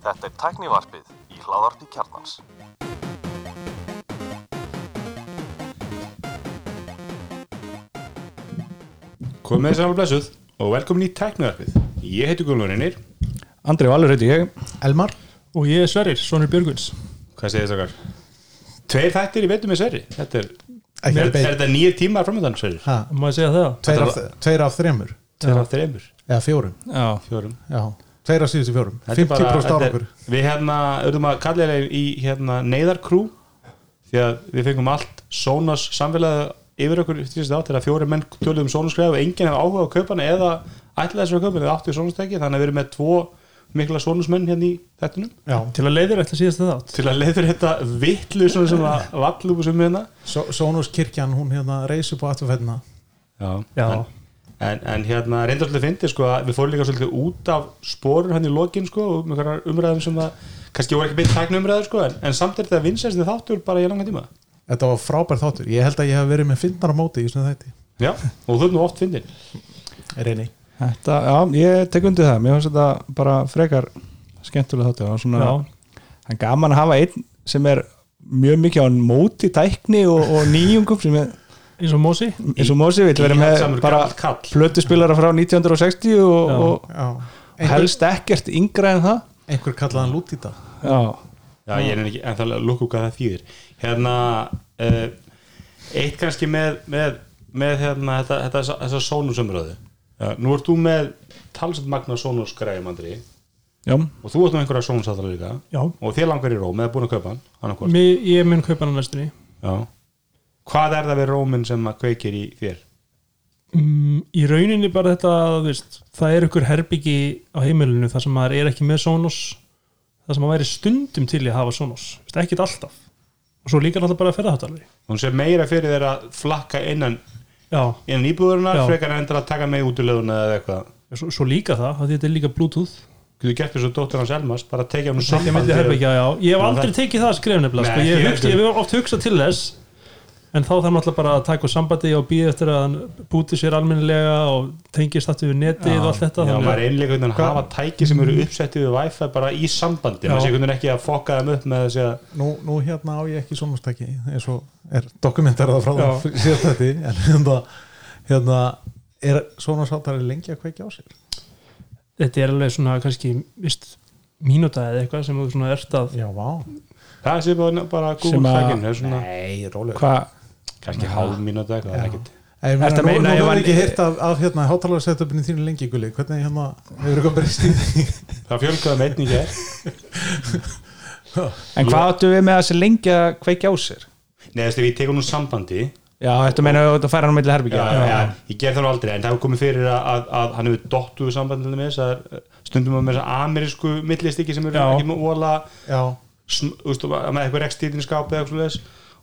Þetta er tæknivarpið í hláðarpi kjarnans. Komið þess að blessuð og velkomin í tækniðarpið. Ég heiti Guðlun Reynir. Andri Valur heiti ég Elmar Og ég er Sverrir, Sónur Björguns Hvað segir þess okkar? Tveir þættir í veitum með Sverri. Þetta er, er, er þetta nýja tímar framöndan Sverri? Ha, Má ég segja það? tveir, af, tveir af þremur Tveir af þreymur, eða fjórum. Já, fjórum. já, tveir af síðustu fjórum. Þetta er 50% bara- þetta er- árangur. Við hérna, auðvitað að kalla það í hérna neyðarkrú því að við fengum allt Sonos samfélagið yfir okkur á að fjóri menn töluðum um Sonos greið og enginn hefði áhuga á kaupana eða ætlaði þessar kaupana eða áttu Sonos teki þannig að við erum með tvo mikla Sonos menn hérna í þettunum já, Til að leiðir eftir síðast þátt. Til að leiður þetta vittlu svona sem að vallúbu sem hérna. Só- Sónus kirkjan hún hérna reysi på afturfætna Já, Já, En, en hérna reyndarlega fyndi sko að við fórum líka svolítið út af spórun hann í lokin sko og um einhverjar umræðum sem að kannski voru ekki beint tæknu umræður sko en, en samt er þetta vinsæsti þáttur bara í langa tíma. Þetta var frábær þáttur, ég held að ég hef verið með fyndnar á móti í svona þætti. Já, og þú er nú oft fyndin reyni, þetta, já, ég tek undir það. Mér finnst þetta bara frekar skemmtulega þáttu og svona, já, hann gaman að hafa einn sem er mjög mikið á móti tækni og, og nýjungum sem er eins og Mósi eins og Mósi vil vera með bara plötuspilara frá 1960 og, Já. og já. Einhver, helst ekkert yngra en það. Einhver kallaðan lútita. Já, Já, ég er ekki, en það lukku hvað það þýðir. Hérna uh, eitt kannski með með, með hérna þetta, þetta, þessa sónusumröðu. Já, nú ert þú með talsett magna sónus græðum Andri. Já, og þú ert nú einhverja sónusattalega líka. Já, og þér langar í róm eða búin að kaupa hann. Mér, ég mun kaupa hann á næstunni. Já. Hvað er það við rómin sem að kveikir í þér? mm, Í rauninni bara þetta veist, Það er ykkur herbyggi á heimilinu þar sem maður er ekki með Sonos þar sem maður væri stundum til að hafa Sonos Ekkert alltaf. Og svo líka náttúrulega bara að ferða þáttalvi Hún sé meira fyrir þér að flakka innan, Já, innan íbúðurinnar frekar en endur að taka með út í löguna eða eitthvað. Svo, svo líka það, þetta er líka Bluetooth. Þú gert þessu dóttir hans Elmas bara að tekja hann herbyggja, já. Ég hef aldrei tekið það skref nefnilega sko. Ég hef oft hugsað til þess En þá þarf náttúrulega bara að taka úr sambandi og býða eftir að hann búti sér almennilega og tengist þetta við netið og allt þetta Já, þannig maður að- er einlega veginn að hafa tæki sem eru uppsettið við Wi-Fi bara í sambandi. Maður sé veginn ekki að fokka þeim upp með þessi að nú, nú hérna á ég ekki sónustæki eins og er dokumentarað frá það síðast þetta en hérna, hérna er sónusháttari lengi að kveikja á sér? Þetta er alveg svona kannski vist, mínúta eða eitthvað sem þú svona ert að já, vá. Það sé bara, bara Sem Google að- tækin það svona nei, rólega hvað kannski hálf mínúti eitthvað Já. ekkert. Að nú, meina nú ef hefur ekki heyrt af, af hérna, hátalarsetupinu þínu lengi gulli, hvernig hérna hefur eitthvað breyst í því? Það fjölkaði með einnig hér. En hvað áttu við með að sé lengi að kveikja á sér? Nei, þess að við tekum nú sambandi. Já, þetta meina að þetta færa hann á milli herbyggja já, já, ég ger það nú aldrei en það hefur komið fyrir að, að, að hann hefur dottuðu sambandi til þess að stundum með þess að amerísku millistikki sem eru ekki með óla með eitthvað rekstýrin skápi eða eitthvað.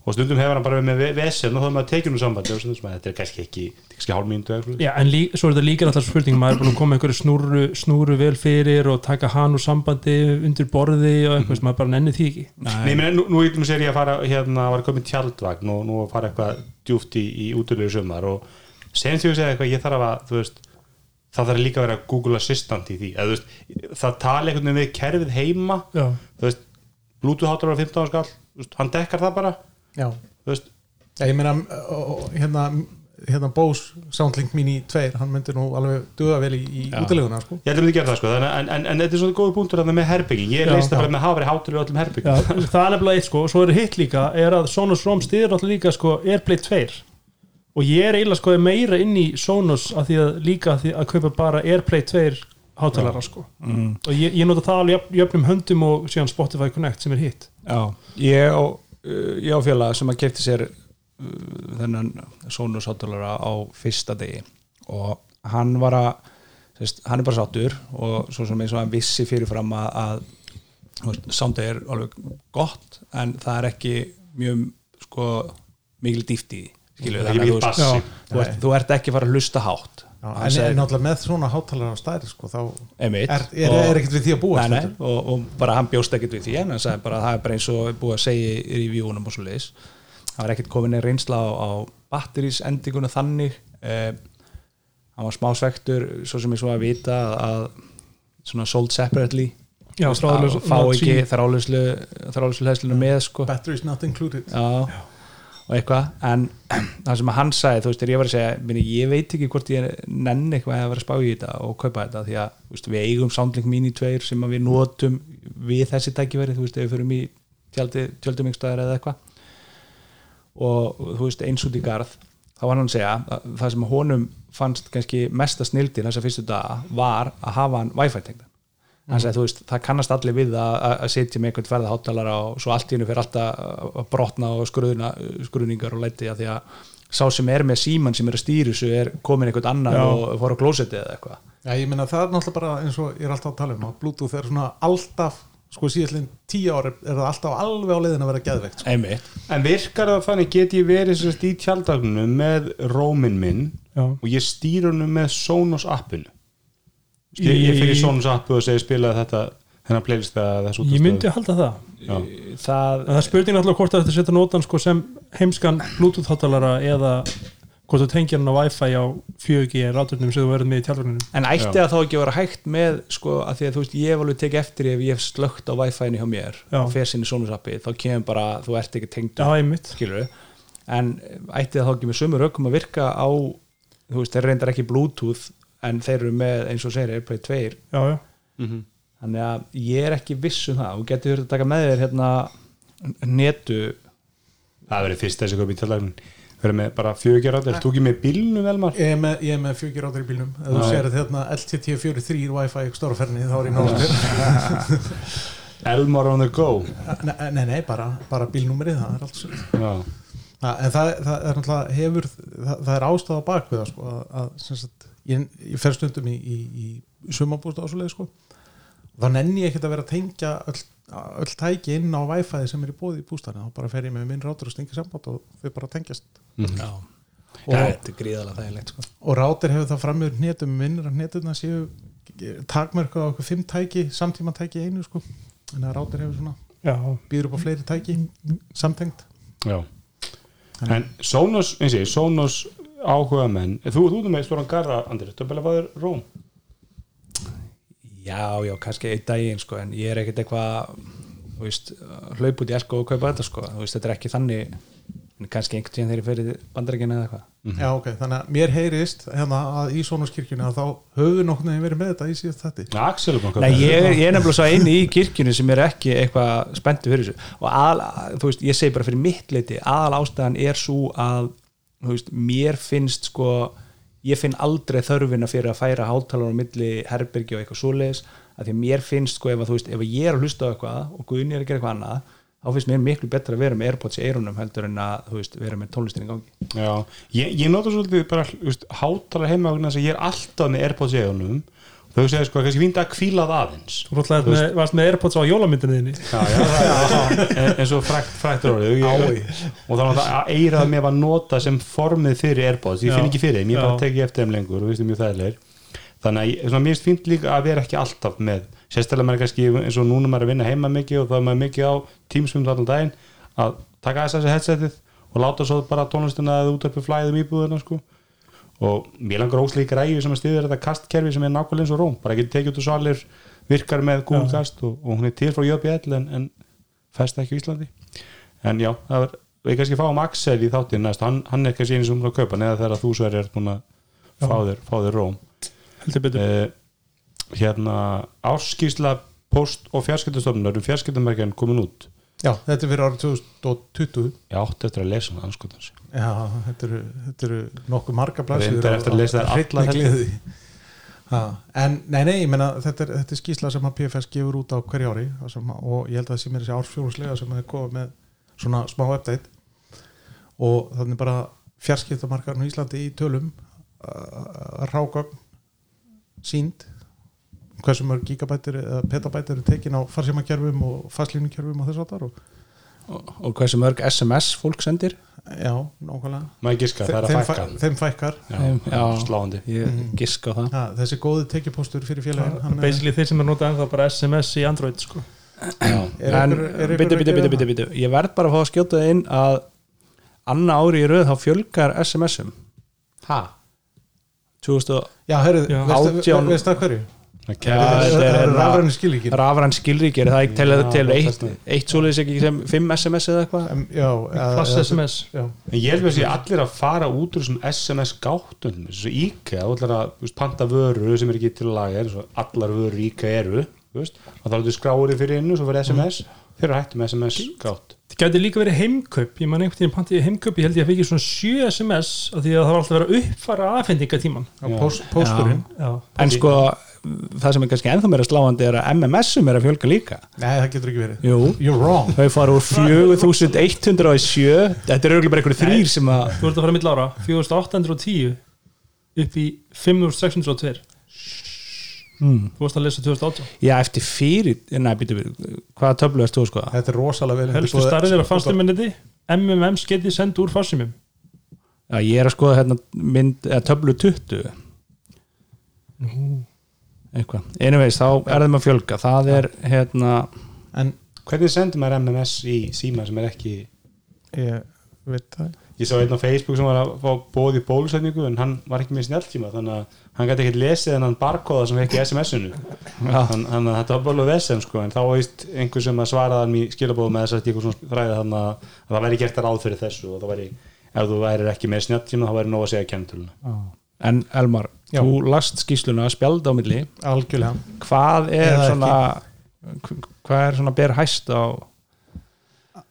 Og stundum hefur hann bara með vesen og þá er maður tekið nú sambandi og stundum, þetta er kannski ekki, þetta er kannski hálf mínútu eða eitthvað svoleiðis. Já, en lí, svo er þetta líka náttúrulega spurning maður er búin að koma einhverju snúru, snúru vel fyrir og taka hann úr sambandi undir borði og eitthvað sem maður bara nenni því ekki. Nei, meni, nú, nú yfir sér ég að fara hérna, var komið tjaldvagn og nú að fara eitthvað djúft í, í útlögu sumar og sen því að segja eitthvað, ég þarf að þú veist, það þarf líka að vera Google Assistant í því, að, veist, það tala einhvern veginn við kerfið heima Já, þú veist, Bluetooth hátar var 15 skall þú veist, hann dekkar það bara já. Þú veist, ég meina, hérna hérna Bose Soundlink Mini 2 hann myndi nú alveg duða vel í, í útileguna sko. ég heldur að þið gera það sko þannig, en, en, en þetta er svona góð punktur þarna með herbygging. Ég leist það bara með hafa verið hátur í öllum herbygging Já, það er nefnilega eitt sko og svo er hitt líka er að Sonos ROM stýður náttúrulega líka sko Airplay 2 og ég er eiginlega sko meira inn í Sonos að því að líka að, að kaupa bara Airplay 2 hátalara sko. Mm. og ég, ég nota það alveg jöfn- jöfnum höndum og síðan Spotify Connect sem er hitt. Já, ég á, á fjöla sem að kefti sér uh, þennan Sonos hátalara á fyrsta degi. Og hann var að sérst, hann er bara sáttur og svo sem eins og hann vissi fyrirfram að, að soundið er alveg gott en það er ekki mjög sko mikil dýft í því, þú, þú ert ekki fara að hlusta hátt já, Hann en, en náttúrulega með svona hátalara stæri sko, þá Einmitt. er, er, Og- er ekkert við því að búa nei, nei, og, og bara hann bjóst ekkert við því en hann sagði bara að það er bara eins og búið að segja í reviewunum og svo leiðis það var ekkert komin einn reynsla á, á batterísendinguna þannig. Eh, hann var smá svektur svo sem ég svo að vita að svona sold separately Já, fá ekki þráluslu hæslinu með sko. Batteries not included. Já, og eitthvað en það sem hann sagði, þú veist, þegar ég var að segja minni, ég veit ekki hvort ég nenni eitthvað að vera að spá í þetta og kaupa þetta því að veist, við eigum Soundlink Mini 2 sem að við notum við þessi tækifæri, þú veist, ef við fyrir í tjaldi, tjöldum ykstaðar eða eitthvað. Og þú veist, eins út í garð þá var hann að segja að það sem honum fannst kannski mesta snildin þessa fyrstu daga var að hafa hann Wi-Fi tengdan hann sagði, þú veist, það kannast allir við að, að- að sitja með einhvern ferða hátalara og svo allt í hennu fyrir alltaf að brotna og skruðna, skruðningar og læti að því að sá sem er með síman sem er að stýra þessu er komin einhvern annan Já. og fór á klósetti eða eitthvað Já, ég meina það er náttúrulega bara eins og ég er alltaf að tala um að Bluetooth er svona alltaf sko síðastlega tíu ári er það alltaf alveg á leiðin að vera geðveikt sko. En virkar það þannig get ég verið sérst í tjaldagnum með rómin minn Já. og ég stýr honum með Sonos appinu ég, ég fyrir Í- Sonos appu og segi spilaði þetta þennan playlist eða þessu Ég myndi halda það. Já. það það er spurning alltaf hvort að þetta setja nótan sko, sem heimskan bluetooth hátalara eða hvort þú tengir hann á wifi á 4G ráturnum sem þú verður með í tjálfurnum en ætti það þá ekki að vera hægt með sko, að því að þú veist, ég hef alveg tekið eftir ef ég hef slögt á Wi-Fi-inu hjá mér og fer sinni sonusappi, þá kemur bara þú ert ekki tengd Já, einmitt. skilur en ætti það þá ekki með sömur að en þeir eru með eins og segir Airplay 2 Já, já, Mhm. þannig að ég er ekki viss um það. Og getur þurft að taka með þér hérna netu. Það verið fyrst þessi köp í tjaldagnum verið með bara fjögjar áttir, þú ekki með bílnu velmar Ég er með, ég er með fjögir áttur í bílnum. Ef þú sér þérna LTT43 Wi-Fi í stóraferni þá er ég náttúrulega Elmar on the go. Nei, nei, nei, bara, bara bílnúmerið það er allt svo en það, það er náttúrulega hefur það, það er ástæða bak við það sko, að, að, ég, ég fer stundum í, í, í sumabúst ásuleið sko. þá nenni ég ekkert að vera að tengja öll, öll tæki inn á Wi-Fi sem er í bóði í bústæðinu þá bara fer ég með minn rátur og stengi samband og þau bara tengjast já, og, þetta er gríðalega þægilegt sko. og rátur hefur það fram með hnetum minnir að hnetuna séu takmörku á okkur fimm tæki samtíma tæki einu sko. en að rátur hefur svona já, býður upp á fleiri tæki samtengt Já. en Sonos eins og ég, Sonos áhuga menn þú, þú með stóran garra, Andri, þér róm. Já, já, kannski einn daginn sko, en ég er ekkert eitthvað þú veist, hlaup út í elko og kaupa þetta sko. þú veist, þetta er ekki þannig kannski einhvern tíðan ég fyrir bandarækina eða eitthvað. Já, ok, þannig að mér heyrist hérna að í Sónuskirkjunni að þá höfðu veginn verið með þetta í síðast þetta Axel að kaupa Nei, ég, ég er nefnilega svo eini í kirkjunni sem er ekki eitthvað spenntu fyrir þessu. Og aðal, þú veist, ég segi bara fyrir mitt leiti aðal ástæðan er svo að veist, mér finnst sko ég finn aldrei þörfina fyrir að færa hátalar á milli herbergi og eitthvað svoleiðis að því mér finnst sko ef, að, veist, ef ég er að hlusta á eitthvað og Guðni er að gera eitthvað annað þá finnst mér miklu betra að vera með Airpods í eyrunum heldur en að veist, vera með tónlistin í gangi. Já, ég, ég nota svolítið bara hátala heima að ég er alltaf með Airpods í egunum þau segja sko, kannski fínt að kvíla það aðeins. Þú varst með Airpods á jólamyndinni þinni. Já, já, það er eins og frækt, frækt orðið. Ég, og þá náttúrulega að eirað mér var nota sem formið fyrir Airpods, ég Já. finn ekki fyrir þeim ég bara Já. teki eftir þeim lengur og viðstu mjög þægilegir. Þannig að ég- svona, mér finnst líka að vera ekki alltaf með sérstaklega maður kannski eins og núna maður er að vinna heima mikið og þá er maður mikið á tímsum allan daginn að taka þess að headsetið og láta svo bara tónlistina eða útarpi flæðum íbúðina sko og mér langar óslega í græju sem að stiður þetta kastkerfi sem er nákvæmlega eins og róm. Bara ekki tekið út úr salir, virkar með Google Cast og, og hún er til frá JBL en, en fest ekki í Íslandi. En já, það var, við kannski fáum Axel í þáttinn næst, hann, hann er kannski einu sem hún að kaupa neða þegar þú svo er búin að fá þér, fá þér róm. Eh, hérna áskýrsla post og fjarskiptastofnunar um fjarskiptamerkjan komin út Já, þetta er fyrir árið 2020 ég átti eftir að lesa hann anskotans Já, þetta eru, þetta eru nokkuð marga blaðsíður Reyndar eftir að lesa þær allar. Ha, en nei, nei, ég meina þetta er, þetta er skýsla sem að PFS gefur út á hverju ári það sem, og ég held að það sé mér þessi ársfjóðslega sem er komið með svona smá update. Og þannig bara fjarskiptamarkarinn í Íslandi í tölum rágögn sínd hversu mörg gigabætir eða petabætir eru tekin á farsímakerfum og fastlínukerfum og þess að þar og og, og hversu mörg SMS fólk sendir já, nákvæmlega maður giska, það er þeim, fæ, þeim fækkar já, Já. sláandi ég giska á það ha, þessi góði tekjupostur fyrir félagin hann er- basically þeir sem er notað ennþá bara SMS í Android sko. ég verð bara að fá að skjóta það inn að anna ári í röð þá fjölgar SMS-um ha? 2000 já, herru, Já. veistu, Átján- veistu að hverju? Er rafræni skilíkin rafræn skilrík er það ekki til, Já, til eitt, eitt svoleiðis ekki sem 5 SMS eða eitthvað? Klass eða- SMS ég held að sé allir að fara út úr SMS gáttum þessu að veist, panta vöru sem er ekki til að laga eins og allar vörur í IKEA eru og þá er þetta skráður fyrir innu svo fyrir SMS, þeir eru hættu með SMS gátt. Það gæti líka verið heimkaup. Ég man einhvern veginn pantiði heimkaup ég held ég að fekk svona 7 SMS af því að það var alltaf verið að uppfara aðfendingatíman post, pósturinn. Já, en sko það sem er kannski ennþá meira sláandi er að MMS-um er að fjölga líka. Nei það getur ekki verið. Jú, you're wrong. Þau fara úr 4107 þetta er auðvitað bara einhverju þrýr sem að þú ert að fara mitt lára 4810 upp í 5602 mm, þú varst að lesa 2018 já, eftir fyrir, næ, býtu við hvaða töflu erst þú að skoða? þetta er rosalega vel helstu starrið er að fastuminniti MMM sketi sendt úr farsimum Já, ég er að skoða hérna mynd, töflu 20 eitthvað, anyways, þá er þeim að fjölga. Það er hérna en Hvernig sendur maður MMS í síma sem er ekki ég veit það Ég sá einn á Facebook sem var að fá bóð í bólusetningu en hann var ekki með snjálftíma þannig að hann gæti ekkert lesið en hann barkóða sem ekki SMS-unu þannig að þetta var bara alveg vesen sko en þá veist einhver sem að svaraði hann í skilabóðu með þess að eitthvað svona þræði þannig að, að það væri gert að ráð fyrir þessu og það væri, ef þú væri ekki með snjálftíma þá væri nóg að segja kennitöluna en Elmar, Já. þú last skýsluna spjald á milli, algjörlega. Hvað er Eða svona hvað er svona ber hæst á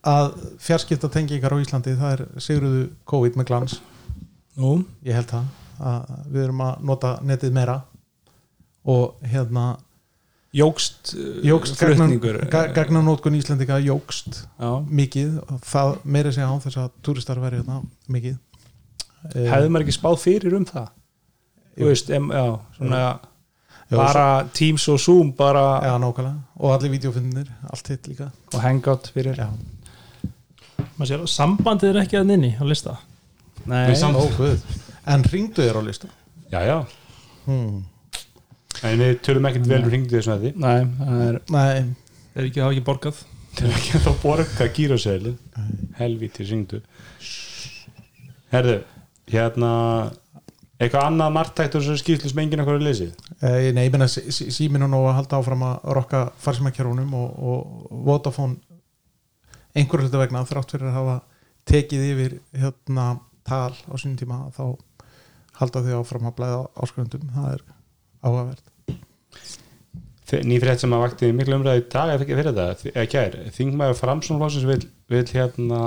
að fjarskipta tengingar á Íslandi það er sigruðu COVID með glans. Nú, ég held það að við erum að nota netið meira. Og hérna jógst, uh, jógst flutningur gagnanótkun Íslandika jógst Já. mikið. Það meira segja á þess að turistar væri hérna mikið. Eh, hefði maður ekki spáð fyrir um það veist, em, já, svona Já, bara Teams og Zoom bara já, nákvæmlega. Og allir videofinnir, allt hitt líka. Og Hangout fyrir sér sambandið er ekki að nynni á lista? Nei, en ringdu þér á listu Já, já, hmm. en við tölum ekkert vel um hringdu þessu að því nei, það er nei, þeir ekki hafa ekki borgað. Til ekki að þá borga gíróseðli helvíti hringdu. Herðu, hérna eitthvað annað margtækt og þessu skýrslu sem enginn okkur er lesið eh, nei, ég sí- síminn og nú að halda áfram að rokka farsímakjörunum og, og Vodafone einhverju hluta vegna þrátt fyrir að hafa tekið yfir hérna tal á sínum tíma þá halda þau áfram að blæða áskrifundum það er áhugavert. Nýfrétt sem að vakti miklu umræði í dag eða fyrir þetta, eða kær þingmaður framsónflóksins vil, vil hérna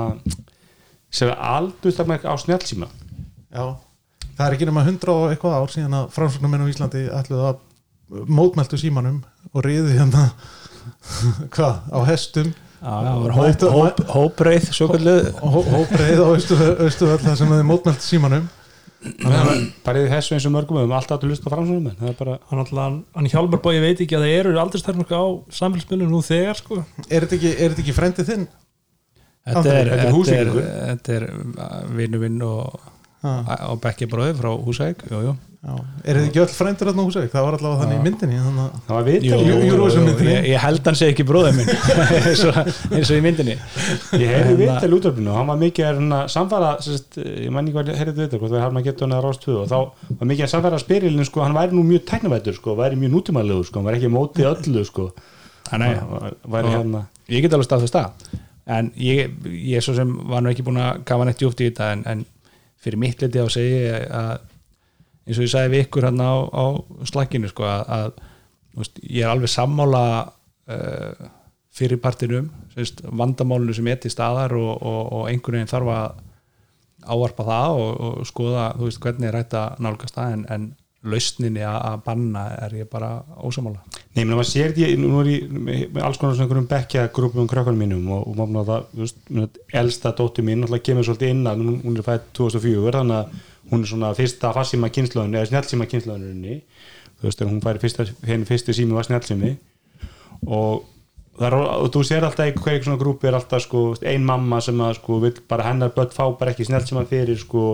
sem er aldurstakmark á snjálfsíma Já, það er ekki nema 100 og eitthvað ár síðan að framsóknarmenn á Íslandi ætluðu að mótmæltu símanum og reyðu hérna hvað, á hestum. Og hópreið á austuðvöld það sem hefði mótmælt símanum. Bara í þessu eins og mörgum um alltaf að lusta á framsónum það er bara hann, hjálmar bói, ég veit ekki að það eru aldrei á samfélagsmiðlunum nú þegar sko. Er þetta ekki, er þetta ekki frændið þinn? Þetta er, Þetta er þetta er, er uh, vinnu vinn og á Bekki bróði frá Húsæk. Er þetta ekki öll frændur á Húsavík? Það var allavega þannig í myndinni þannig að það var myndinni. ég, ég held hann sé ekki bróði minn. Eins, og, eins og í myndinni. Ég heyrði Hérna- vital útvarpinu og hann var mikið að samfara sérst, ég man ekki hvað heyrði þetta hvort það er hann að geta hann að rást tvö og þá var mikið að samfara spyrilin sko, hann væri nú mjög tæknavættur sko, væri mjög nútímalegur sko, hann væri ekki á móti öllu sko, hérna ég get alveg staðfest það. En ég, ég svo sem var nú ekki búin að kafa neitt djúpt í þetta en, en fyrir mitt liti á að segja að eins og ég sagði við ykkur hann á, á slakkinu sko að, að veist, ég er alveg sammála uh, fyrir partinum sérst, vandamálinu sem er til staðar og, og, og einhvern veginn þarf að ávarpa það og, og skoða veist hvernig er rætt að nálgast það en, en lausninni að að banna er ég bara ósamála Nei, menn maður sér því, nú er ég með alls konar svona einhverjum bekkja grúpum um krökkunum mínum og, og maður það, þú veist, mér finnst elsta dóttir mín náttúrulega kemur svolítið inn að hún, er fætt 2004, þannig að hún er svona fyrsta farsíma kynslaðun, eða snjálfsíma kynslaðuninni, þú veist, hún færi fyrsta, henni fyrsti sími var snjálfsími og það er, og þú sér alltaf einhver svona grúpi er alltaf sko, ein mamma sem að sko, vill bara hennar börn fá bara ekki snjálfsíma fyrir sko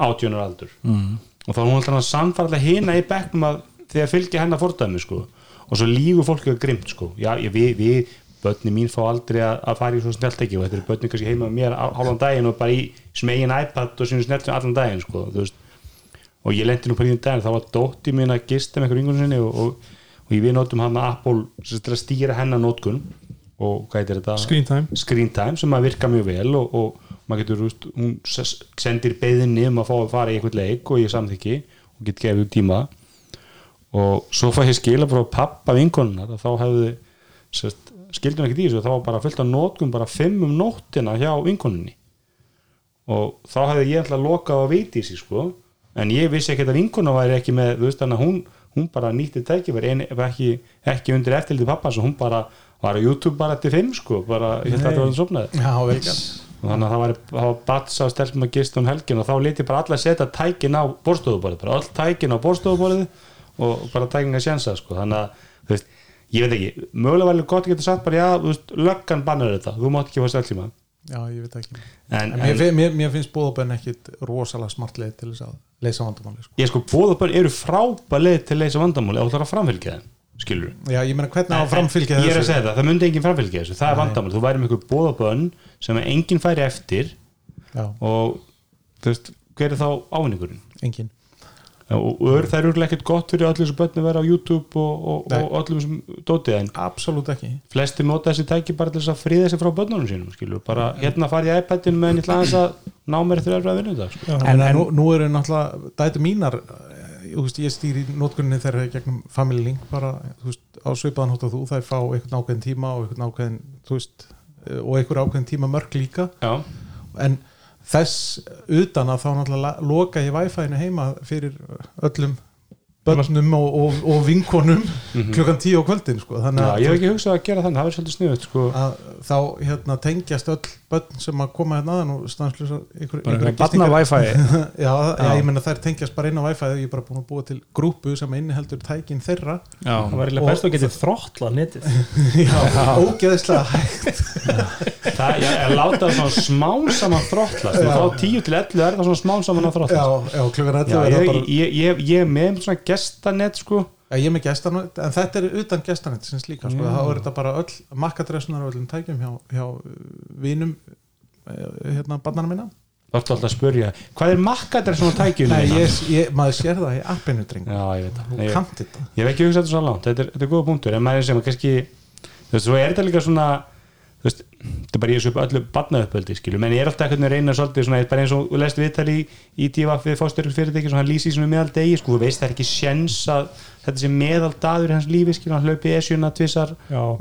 átjónar aldur. Mm. Og þá er hún alltaf að samfarlega hina í bekknum að þegar fylgja hennar fordæmi sko og svo lígur fólki að grimt sko já, ég, við, við, börni mín fá aldrei að, að fara í svo snelt ekki og þetta er börni kannski heima mér hálfan daginn og bara í smegin iPad og sínu snelt allan daginn sko og ég lendi nú på því daginn þá var dótti mín að gista með einhver yngur sinni og, og, og við notum hann að Apple að stýra hennar notkun og hvað heitir þetta? Screen time. Screen time sem að virka mjög vel og, og maður getur, veist, hún sendir beðinni um að fá að fara í einhvern leik og ég samþykki og get gefið tíma. Og svo fæ ég skila frá pappa vinkonunnar að þá hefði sérst, skildum ekki í þessu, þá var bara fullt af nótkum bara fimm um nóttina hjá vinkonunni. Og þá hefði ég alltaf lokað á viti sig sko. En ég vissi ekki að vinkona væri ekki með þú veist þannig að hún, hún bara nýtti tækifæri en ekki, ekki undir eftirliti pappa svo hún bara var á YouTube bara eftir fimm sko bara, að þetta var það sopnaði Já, og þannig að það var, það var batsa á stelpum að gista um helgin og þá leti bara alla setja tækin á borstofuborðið, bara all tækin á borstofuborðið og bara tækin að sjensa sko. þannig að, þú veist, ég veit ekki mögulega alveg gott að geta sagt bara, já, þú veist löggan bannar þetta, þú mátt ekki fá steltíma Já, ég veit ekki en, En mér, mér, mér, finnst bóðabönn ekkit rosalega smart leið til þess að leysa vandamáli sko. ég sko, bóðabönn eru frábæð leið til að leysa vandamáli og það er að framfylgja þeim, skilur Já, ég meina hvernig á framfylgja ég er að þessu? segja það, það myndi enginn framfylgja þessu það er vandamáli, þú væri með ykkur bóðabönn sem enginn færi eftir Já, og þú veist, hver er þá ávinningurinn? Engin Já, og er það eru ekkert gott fyrir allir þessu börn að vera á YouTube og, og, og allir þessum dótið en Absolutt ekki. Flesti nota þessi tæki bara til þess að fríða sig frá börnunum sínum skilur, bara hérna farið í iPadin meðan ég ætla að ná mér þrjár að vinna þetta sko. En, en nú, nú eru náttúrulega dætu mínar veist, ég stýri nótkunni þeirra í gegnum Family Link bara þú veist, á svipaðan hótt og þú þær fá einhvern ákveðin tíma og einhvern ákveðin þú veist, eh, og einhver ákveðin tíma mörg líka. Já, en þess utan að þá náttúrulega loka ég Wi-Fi-inu heima fyrir öllum börnum og, og, og vinkonum klukkan tíu á kvöldin sko. þannig Já, ég hef ekki hugsað að gera þannig, það er svolítið sniðut sko. að þá hérna, tengjast öll börn sem að koma hérna aðan og stanslösa ykkur, bara batna gistingar- wifi. Já, já, ég meina þær tengjast bara inn á Wi-Fi ég er bara búin að búa til grúpu sem inniheldur tækin þeirra. Já, það var Og- best að geta þrottla netið. Já, ógeðislega hægt. Það er látað svona smán saman þróttlast og þá 10 til 11 er það svona smán saman að já, þróttlast já, klukkan 11 Já, er það ég, bara ég, ég, ég með svona gestanet sko. Já, ég er með gestanett, en þetta er utan gestanett sem slíka, sko, þá er þetta bara öll makkadressunar og öllum tækjum hjá, hjá uh, vinum uh, hérna barnana minna. Það er alltaf að spurja, hvað er makkadar svona tækjum? Nei, ég, ég, maður sér það í appinu dreng Já, ég veit það. Þú Ég- kannt þetta. Ég hef ekki hugsað þetta svo langt, þetta er, þetta er góða punktur. En maður er sem að kannski þú veist, svo er þetta líka svona þú veist, þetta er bara ég þessu öllu badnaðuppöldi skilur, menn ég er alltaf eitthvað að reyna svolítið svona, bara eins og lest viðtali í, í tífaf við fóstyrk fyrirtæki, svona hann lýsi svona meðal degi, sko, þú veist það er ekki sjens að þetta sé meðal dagur í hans lífi, skilur, hann hlaupi esjuna tvissar,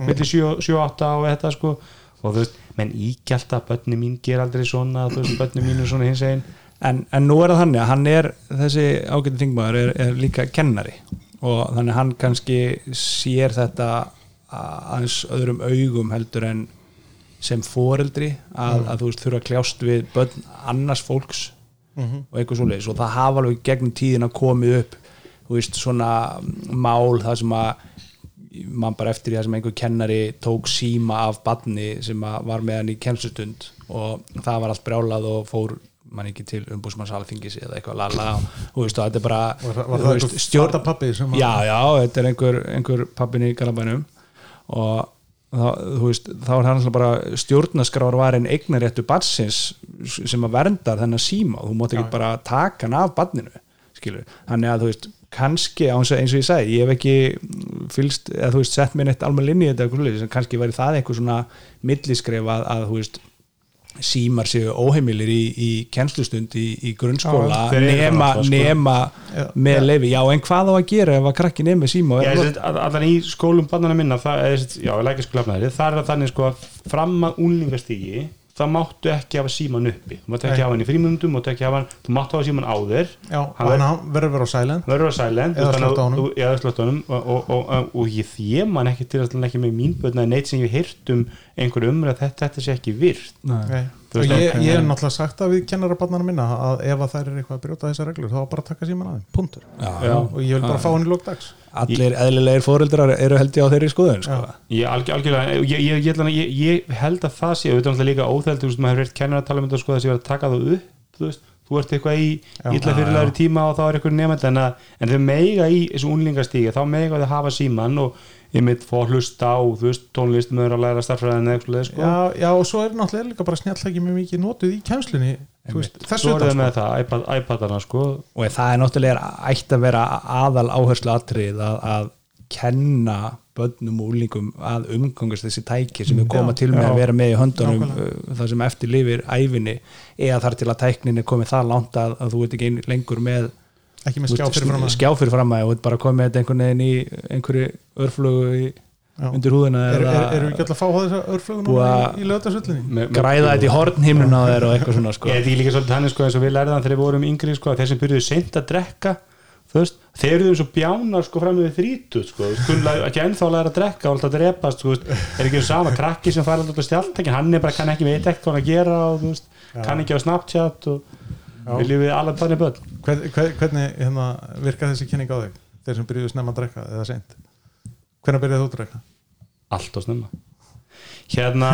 milli 7-8 og þetta, sko, og þú veist menn ígjald að börni mín ger aldrei svona þú veist, börni mín er svona hins einn en, en nú er það að hann er þessi ágæti þingmaður er, er líka kennari. Og þannig hann kannski sér þetta aðeins öðrum augum heldur en sem foreldri að, að þú veist þurfa að kljást við börn annars fólks og eitthvað svoleiðis. Og það hafa alveg gegnum tíðina komið upp þú veist svona mál það sem að mann bara eftir því að sem einhver kennari tók síma af badni sem að var með hann í kennslustund og það var allt brjálað og fór mann ekki til umbúsmanns alþingis eða eitthvað lala og þú veist og þetta er bara Var, það- það eitthvað stjórn- startapappi sem að já, já, þetta er einhver, einhver pappin í Galabænum og þá, veist, þá er það bara stjórnaskráar var einn eignaréttu batsins sem að verndar þennan síma og þú mátt ekki bara taka hann af badninu skilur, þannig að þú veist kannski, eins og ég sagði, ég hef ekki fylst, eða þú veist, sett mér neitt almenn inn í þetta kannski væri það eitthvað svona milliskref að, að þú veist símar séu óheimilir í, í kennslustund í, í grunnskóla það nema, náttúrulega, sko. nema Já. með leifi, já en hvað á að gera ef að krakki nefnir síma Já, er allan í skólum bannana minna það er, já, það er það þannig sko að fram að úlingastígi það máttu ekki hafa síman uppi. Þú máttu ekki hafa hann í frímundum máttu ekki hafa hann, þú máttu hafa síman á þér já, Hann hann, hann verður að vera á silent. Verður á silent Eða að slökkta á honum. og, og, og, og, og ég þjé man ekki til að ekki með mín börn að neitt sem ég heyrt um einhver umræð þetta, þetta sé ekki virt. Ég, ég hef náttúrulega sagt að við kennara barnana minna að ef að þær er eitthvað að brjóta þessar reglur þá á bara að taka síman aðeim, punktur. Já. og ég vil bara fá hann í lókdags allir eðlilegir fóreldrar eru held ég á þeirri skoðun sko. Ég, algjör, algjörlega, ég, ég, ég, ég, ég, ég held að það sé, auðvitað líka óþæld þú veist, maður hefur verið kennar að tala um þetta sko, þessi verið að taka það upp þú veist, þú ert eitthvað í illa fyrirlegaður tíma og þá er eitthvað nefnd en, að- en þau meiga í þessu unlingastígi þá meiga þau hafa síman og ég mitt fór að hlusta á, þú veist, tónlist mögur að læra starffræðin eða eitthvað sko. já, já, og svo er náttúrulega líka bara snjalltæki mjög mikið notuð í kemslunni þú veist, þessu er það sko. með það, iPad, iPadana sko og það er náttúrulega ætti að vera aðal áherslu atrið að, að kenna börnum og úlingum að umgangast þessi tæki sem er koma Já, til með já. að vera með í höndunum Nákvæmlega. uh, það sem eftir lifir æfinni eða þar til að tæknin er komið það langt að, að þú ert ekki lengur með ekki með þú skjá veist, fyrir fram að skjá fyrir fram að og bara komið með þetta einhvern veginn í einhverju örflugu í, undir húðina er, er, erum við ekki alltaf að fá þess að örflögun í, með- græða þetta í hornhimnun á þeir og eitthvað svona sko. Ég er líka svolítið hann sko eins og við lærðan þegar við vorum yngri sko að þeir sem byrjuðu seint að drekka veist, þeir eru eins og bjánar sko fram með þrítu sko, ekki ennþá að læra að drekka og alltaf að drepast, er ekki um sama krakki sem fær alltaf stjáltækin, hann er bara kann ekki veit ekkert hvað hann að gera og veist kann ekki á Snapchat og viljum við alveg þannig börn. Hvern, hver, hvernig hérna, virka þessi kynning á þig þeir sem byrjuðu snemma að drekka eða seint? Hvernig byrjuðu þú að drekka? allt og snemma. Hérna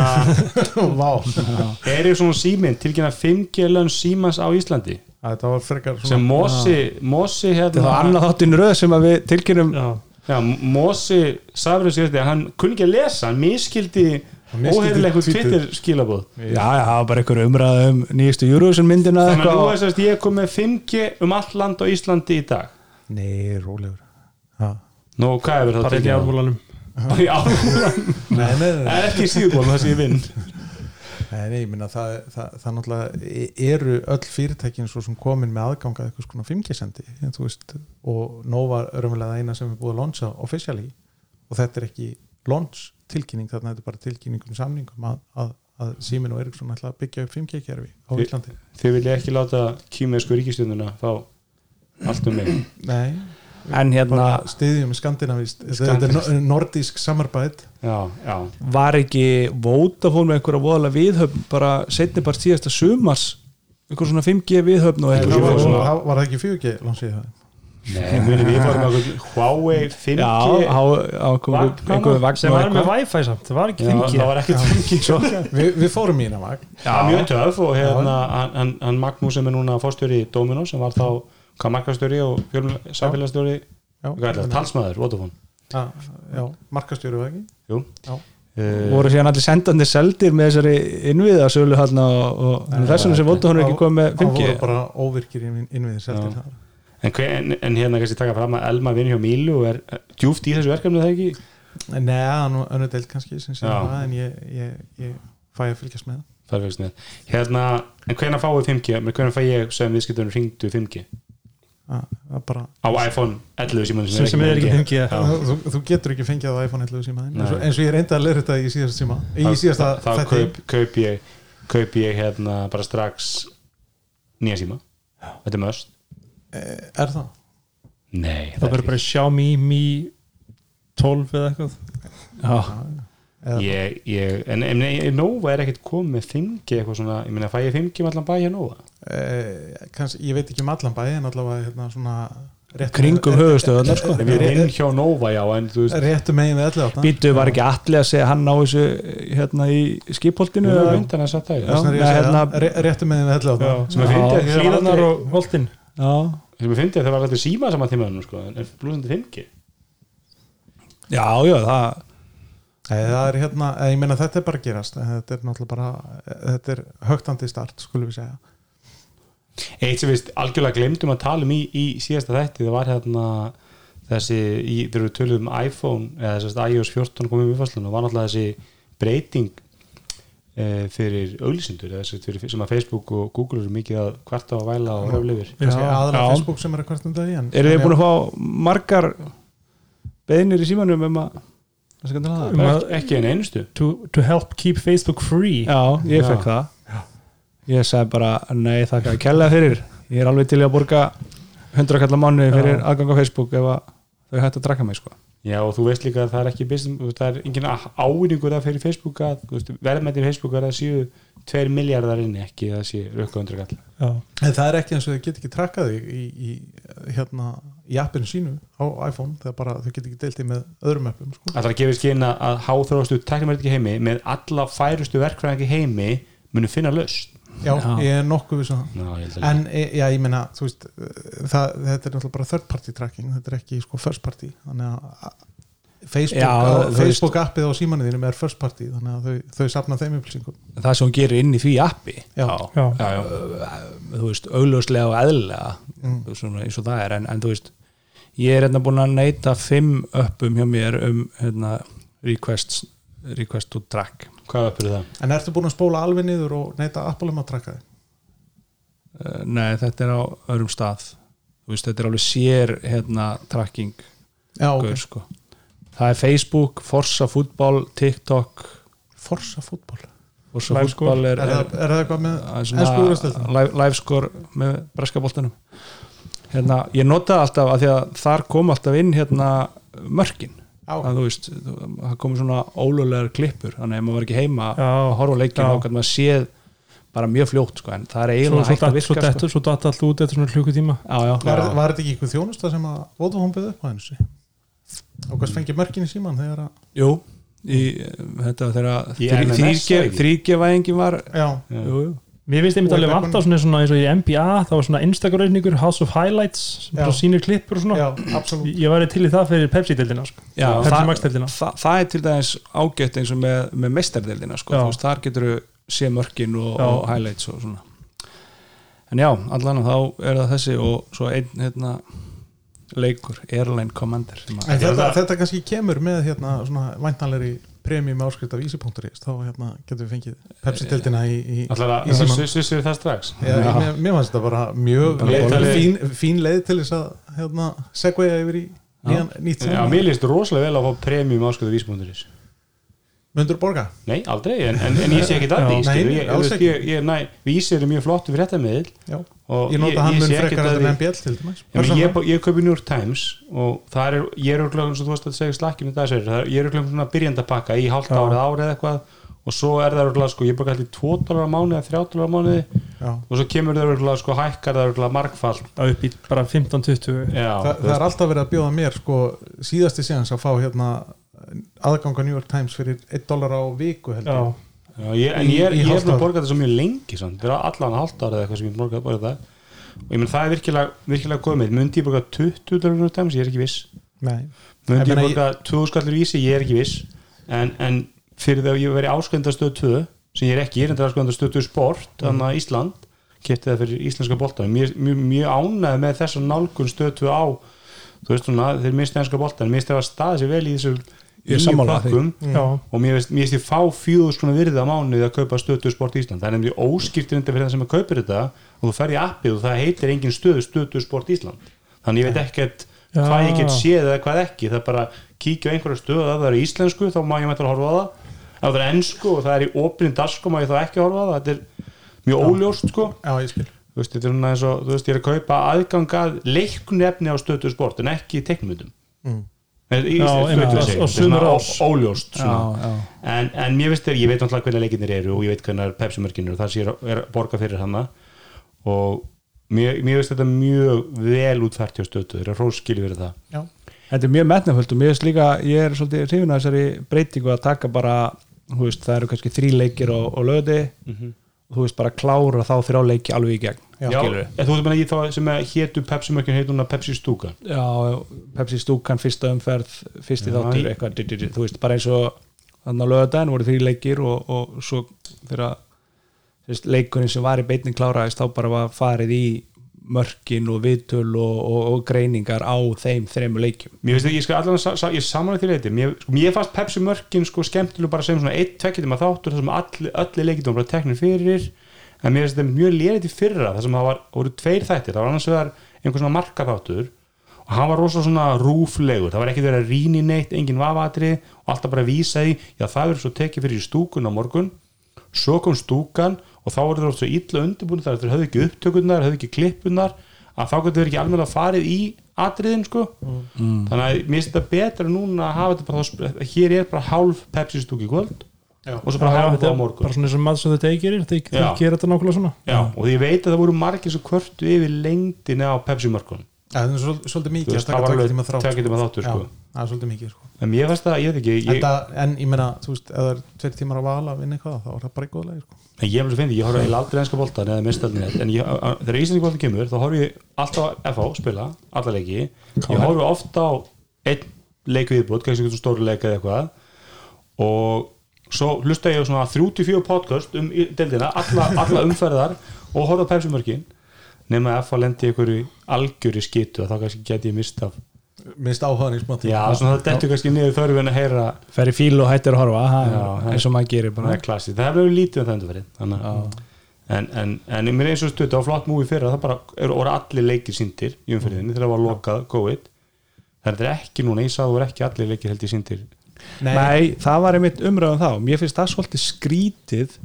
er ég svona síminn tilkynna 5G lönn símans á Íslandi? Þetta var frekar sem Mosi, Mosi þetta hérna var annað þáttinn röð sem að við tilkynum já, Já, Mosi sagði þessu hann kunni ekki að lesa hann miskildi óheirilega eitthvað. Twitter. Skilabóð já, já, það var bara einhver umræða um nýjastu Eurovision myndina þannig að er þess að ég kom með 5G um allt land á Íslandi í dag. Nei, rólegur. Ha. Nú, hvað er það álfúlan Nei, nei, nei, það er ekki síðból það sem ég vinn nei, nei ég minna það, það, það náttúrulega eru öll fyrirtækin svo sem komin með aðgang að eitthvað svona 5G-sendi en þú veist, og Nova er raunverulega eina sem er búið að launcha officially. Og þetta er ekki launch tilkynning þarna þetta er bara tilkynning um samningum að, að, að Símin og Eriksson ætla að byggja upp 5G-kerfi á Þi- Íslandi. þið vilja ekki láta kýmesku ríkistjóðuna fá allt um mig? Nei, en hérna stiðjum skandinavist þetta er no- nordísk samarbæð já, já, var ekki Vodafone með einhverja voðalega viðhöfn bara setni bara síðasta sumars? Einhver svona 5G viðhöfn og það eitthvað var, svona var, var það ekki 4G lansið það við fórum að Huawei 5G já, á, á einhverjum Vagn- sem var með wifi samt, það var ekki Já, 5G það var ekkert 5G svo Vi, við fórum í hérna vagn. Það mjög töf og hérna hann, hann, Magnús sem er núna fórstjóri í Dominos sem var þá markastjóri og það, talsmaður, já, markastjóri var ekki? Jú. Já. uh, voru síðan allir sendandi seldir með þessari innviða sölu hann og, og þess vegna sem Vodafone er ekki komið með Það 5G voru bara óvirkir inn- innviðir seldir Já. En, en, en hérna kannski taka fram að Elma vinur hjá Mílu og er djúpt í þessu verkefni það ekki? Nei, það er nú önnur deild kannski Já. það en ég, ég, ég fæ að fylgjast með. Það hérna, en hvernig fáið 5G menn hvernig fæ ég sem viðskiptunum ringdu 5G það það er bara á iPhone 11 símanum sem, sem er ekki 5G Já. þú, þú getur ekki fengið á iPhone 11 síma Nei. eins og, ég reyndi að leira þetta í síðasta síma í Þá- síðasta þá þá kaup, kaup ég kaup ég hérna bara strax nýja síma. Þetta er möst Er það? nei, það verður bara Xiaomi Mi 12 eða eitthvað. Já, ég, ég, en, en, en Nova er ekkert komið með 5G eitthvað svona, ég meina fæ ég 5G með allan bæ hjá Nova? Eh, kannski, ég veit ekki um allan bæ en allavega hérna svona kringum höfustöðunar sko. ef ég vinn hjá Nova já, en þú veist réttu megin við 11 býtu var ekki allir að segja hann á þessu hérna í skipholtinu eða? er já. Þess að hérna- það, ré- réttu megin við 11 Já, sem ég fyndi að þið var hlýðanar og holtin já, sem ég fyndi að það var alltaf síma saman tímaðinu sko, en blúsandi 5G já, já, það Nei, það er hérna, eh, ég meina þetta er bara að gerast eh, þetta er náttúrulega bara, eh, þetta er högtandi start, skulum við segja. Eitt sem við algjörlega glemdum að tala um í, í síðasta þætti, það var hérna þessi, í, þegar við töluðum um iPhone eða þess að iOS 14 komið við fæslun og var náttúrulega þessi breyting fyrir auglýsindur sem að Facebook og Google eru mikið að kvarta og væla og röfla yfir. Já. Já. Facebook sem er að kvartum það í en eru þið búin að fá margar beðnir í símanum um að það? Um það ekki en einustu. To, to help keep Facebook free. Já, ég Já. fekk það ég sagði bara, nei þakka að kella fyrir. Ég er alveg til að borga 100 kallar mánu fyrir Já. aðgang á Facebook ef að þau hægt að drakka mig sko Já og þú veist líka að það er ekki business, það er engin ávinningur að fyrir Facebook að verðmættir Facebook er að séu 2 miljardar inni ekki að séu rökka undir kall já, En það er ekki eins og þau get ekki trakkað þig í, í, hérna, í appinu sínu á iPhone, þegar bara þau get ekki deilt því með öðrum appum sko. Það er að gefa skinn að háþróstu teknimerki heimi með alla færustu verkfræðingi heimi munu finna löst Já, Já. ég er nokkuð við svona held að En e- já, ég meina, þú veist það, þetta er náttúrulega bara third party tracking þetta er ekki sko first party. Þannig að Facebook, Já, Facebook appið á símanuðinum er first party þannig að þau, þau sapna þeim upplýsingum. Það sem hún gerir inn í því appi. Já. já, já, já. þú veist, augljóslega og eðlilega Mm. svona eins og það er. En, en þú veist, ég er hérna búin að neyta fimm uppum hjá mér um hérna, requests request to track Hvað uppur það? En ertu búin að spóla alveg niður og neyta Apple um að trakka þig? uh, nei, þetta er á öðrum stað þú veist, þetta er alveg sér hérna, tracking Já, ok, gaur, sko. það er Facebook, Forza fútbol TikTok Forza fútból Forza fútbol er, Er, er, er það eitthvað með er livescore með breskaboltanum hérna, ég notaði alltaf að að þar kom alltaf inn hérna mörkin Já. Að þú veist, það komið svona ólöglegar klippur, þannig að ef maður var ekki heima Já. að horfa á leikinn Já. þá gæti maður séð bara mjög fljótt sko, en það er eiginlega svo, hægt að datt, svo, virka sko. svo datt allt út eftir svona klukkutíma já, já, Var, þetta ekki eitthvað þjónusta sem að Vodafone byggði upp á henni? Og hvað fengið mörkin í síman þegar að Jú, í, þetta þegar ekki? þrýgevæðingin var Já, jú, jú. Mér finnst einmitt alveg þetta vanta svona, svona eins og í NBA það var svona Instagram-reikningur, House of Highlights sem sýnir klippur og svona. Já, Ég væri til í það fyrir Pepsi-deildina sko. Já, Pepsi það, Max-deildina. það, það er til dæmis ágætt eins og með, með meistardeldina sko. Þú veist, þar getur þú sé mörkin og, og highlights og svona. En já, allan þá er það þessi og svo einn hérna, leikur, Airline Commander sem að, En þetta, þetta kannski kemur með hérna svona premium áskrift af easy.is þá hérna getum við fengið Pepsi-tildina í, í, Alltaf í síman að svissir það strax. Já, Já. mér, mér fannst þetta bara mjög leið, fín, fín leið til þess að hérna, segveja yfir í nýjan, nýtt Já, mér líst rosalega vel að fá premium ásköðu vísbúnduris Mundur borga? Nei, aldrei, en, en, en ég sé ekki það ég, ég, ég, ég, Vísir er mjög flott fyrir þetta miðl Já, og ég nota hann mun frekar að en því- MBL til dæmis. Persónulega. ég, ég kaupi New York Times og það er, ég er eins og þú veist að segja slakkinu það er, það er, ég er örgulega svona byrjandapakka í Já. árið árið eða eitthvað og svo er það örgulega sko, ég borga alltaf 2 dólar á mánuði eða 3 dólar á mánuði Já. og svo kemur það örgulega sko hækkar það örgulega margfall að upp í bara 15-20 Já, Þa, það er alltaf verið að bjóða mér sko, síðasti síðans að fá hérna aðgang á New York Times fyrir 1 dólar á viku held Já, ég en ég er, búin að borga þetta svo mjög lengi þetta er allan hálft árið eða eitthvað sem ég borgað borga það og ég menn það er virkilega, virkilega með myndi ég borga 20 dólar tæmis, ég er ekki viss. Nei, myndi Ég borga 20 skallur vísi, ég er ekki viss. En, en fyrir þegar ég veri áskönda stöð 2 sem ég er ekki, ég er enda áskönda stöð 2 sport, þannig að Ísland kipti það fyrir íslenska boltan mjög, mjög, mjög ánæði með þess að nálgun stöð 2 á þú veist svona, þeir misti enska boltan mér finnst það að staði sér vel í þessu nýju pökkum já, og mér finnst ég fá fjóðu svona virði á mánuði að kaupa stötu sport Ísland. Það er nefnilega óskiptir enda fyrir það sem að kaupir þetta og þú fer í appið og það heitir engin stöðu stötu sport Ísland. Þannig ég veit ekkert Já. hvað ég get séð eða hvað ekki. Það er bara kíkja á einhverja stöðu að það er íslensku þá má ég mæta að horfa á það. Ef það er ennsku og það er í opnin darsku má ég þá ekki horfa á það. Þetta er mjög óljóst sko. Já ég skil. Þú veist, þetta er og, þú veist, ég er að kaupa aðgangað leiknefni á stötu sport en ekki teiknumundum mm. Já, einmitt, og- og sumir ás. óljóst já, já. en, en mér finnst þér, ég veit náttúrulega hvernig leikinnir eru og ég veit hvernig Pepsi-mörkin eru það sé er borga fyrir hana. Og mér, mér finnst þetta mjög vel útfært hjá stötu, þeir eru róskili fyrir það. Þetta er mjög metnaföld og mér finnst líka, ég er svolítið hrifin að þessari breytingu að taka bara, þú veist, það eru kannski þrý leikir á, á löði og þú veist bara klára þá þrjá leiki alveg í gegn, Já. þú veist meina ég þá sem að hétu Pepsi-mörkin heit núna Pepsi Stúka? Já, Pepsi stúkan, fyrsta umferð fyrsti Já, þáttur, eitthvað þú veist, bara eins og þannig að lögadaginn voru þrý leikir og, og svo þegar leikurinn sem var í beinni kláraðist þá bara var farið í mörkin og viðtöl og, og, og greiningar á þeim þremur leikjum. Mér finnst þetta, ég skal sa, ég samanlega því leiti mér, sko, mér fannst Pepsi-mörkin sko skemmtilega bara sem svona eitt, tvekkitum að þáttur þar sem allir, allir leikitum bara teknir fyrir en mér finnst þetta mjög lérið í fyrra þar sem það var, voru tveir þættir, það var annars vegar einhver svona markaþáttur og hann var rosa svona rúflegur. Það var ekki verið að rýni neitt, engin vafatri og alltaf bara vísa í, já það verður svo tekið fyrir stúkun á morgun. Svo kom stúkan og þá voru þeir svo illa undirbúin þar. Þeir höfðu ekki upptökurnar, höfðu ekki klippunar að þá getur þeir ekki alveg að farið í atriðin sko. Þannig að mér finnst þetta betra núna að hafa þetta bara hér er bara hálf Pepsi stúk í kvöld Já. og svo bara hálf þetta á morgun bara svona eins og maður sem þetta gerir þeir gera þetta nákvæmlega svona Já, og ég veit að það voru margir sem kvörtu yfir lengdina á Pepsi mörkun Já, það er svol- svolítið mikið veist, að það taka var alveg tveggja tíma þáttur, sko. það er svolítið mikið sko. en mér fannst það, ég veit ekki ég, Enda, En ég meina, þú veist, ef það er tveir tímar að vala að vinna eitthvað, þá er það bara í góðlega sko. En ég alveg fyndi, ég horf eiginlega aldrei enska mistöldinni, en ég, þegar Íslandski boltan kemur þá horf ég alltaf á FH spila alla leiki, ég horf ofta á einn leik viðbútt, kannski eitthvað stóri leik eða eitthvað og svo hlusta ég á svona 34 podcast um í- deildina, alla, alla umferðar og horfa pepsimörkin. Nema að FH lendi ykkur í algjöri skitu þá kannski geti ég mist af minnst áhugaðan í smá tíma. Já, svona það dettur kannski niður þörfin að heyra fer í fíl og hættir að horfa ha, Já, það- eins og maður gerir það bara er það hefur verið lítið um það að en, en, en mér eins og stutt á flott múi fyrra það bara eru voru allir leikir síndir í umfyrirðinni þegar það var lokað COVID. Það er ekki núna, ég sagði það voru ekki allir leikir held ég síndir Nei. það var einmitt umræðum þá mér finnst það svolítið skrítið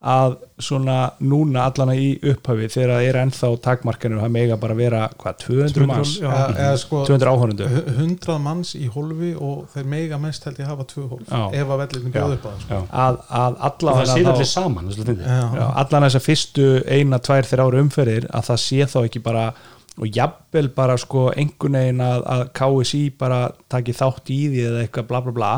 að svona núna allana í upphafi þegar það er ennþá takmarkanur það mega bara vera hvað, 200 manns já. eða, eða sko 200 áhörundu hu- 100 manns í hólfi og þeir mega mest held ég hafa tvö hólf Já. ef að vellinu bjóð upp á það sko. Að, að það allavega sé allir saman það allan þess að fyrstu eina, tvær, þrjár umferðir að það sé þá ekki bara og jafnvel bara sko einhvern veginn að, að KSI bara taki þátt í því eða eitthvað bla bla bla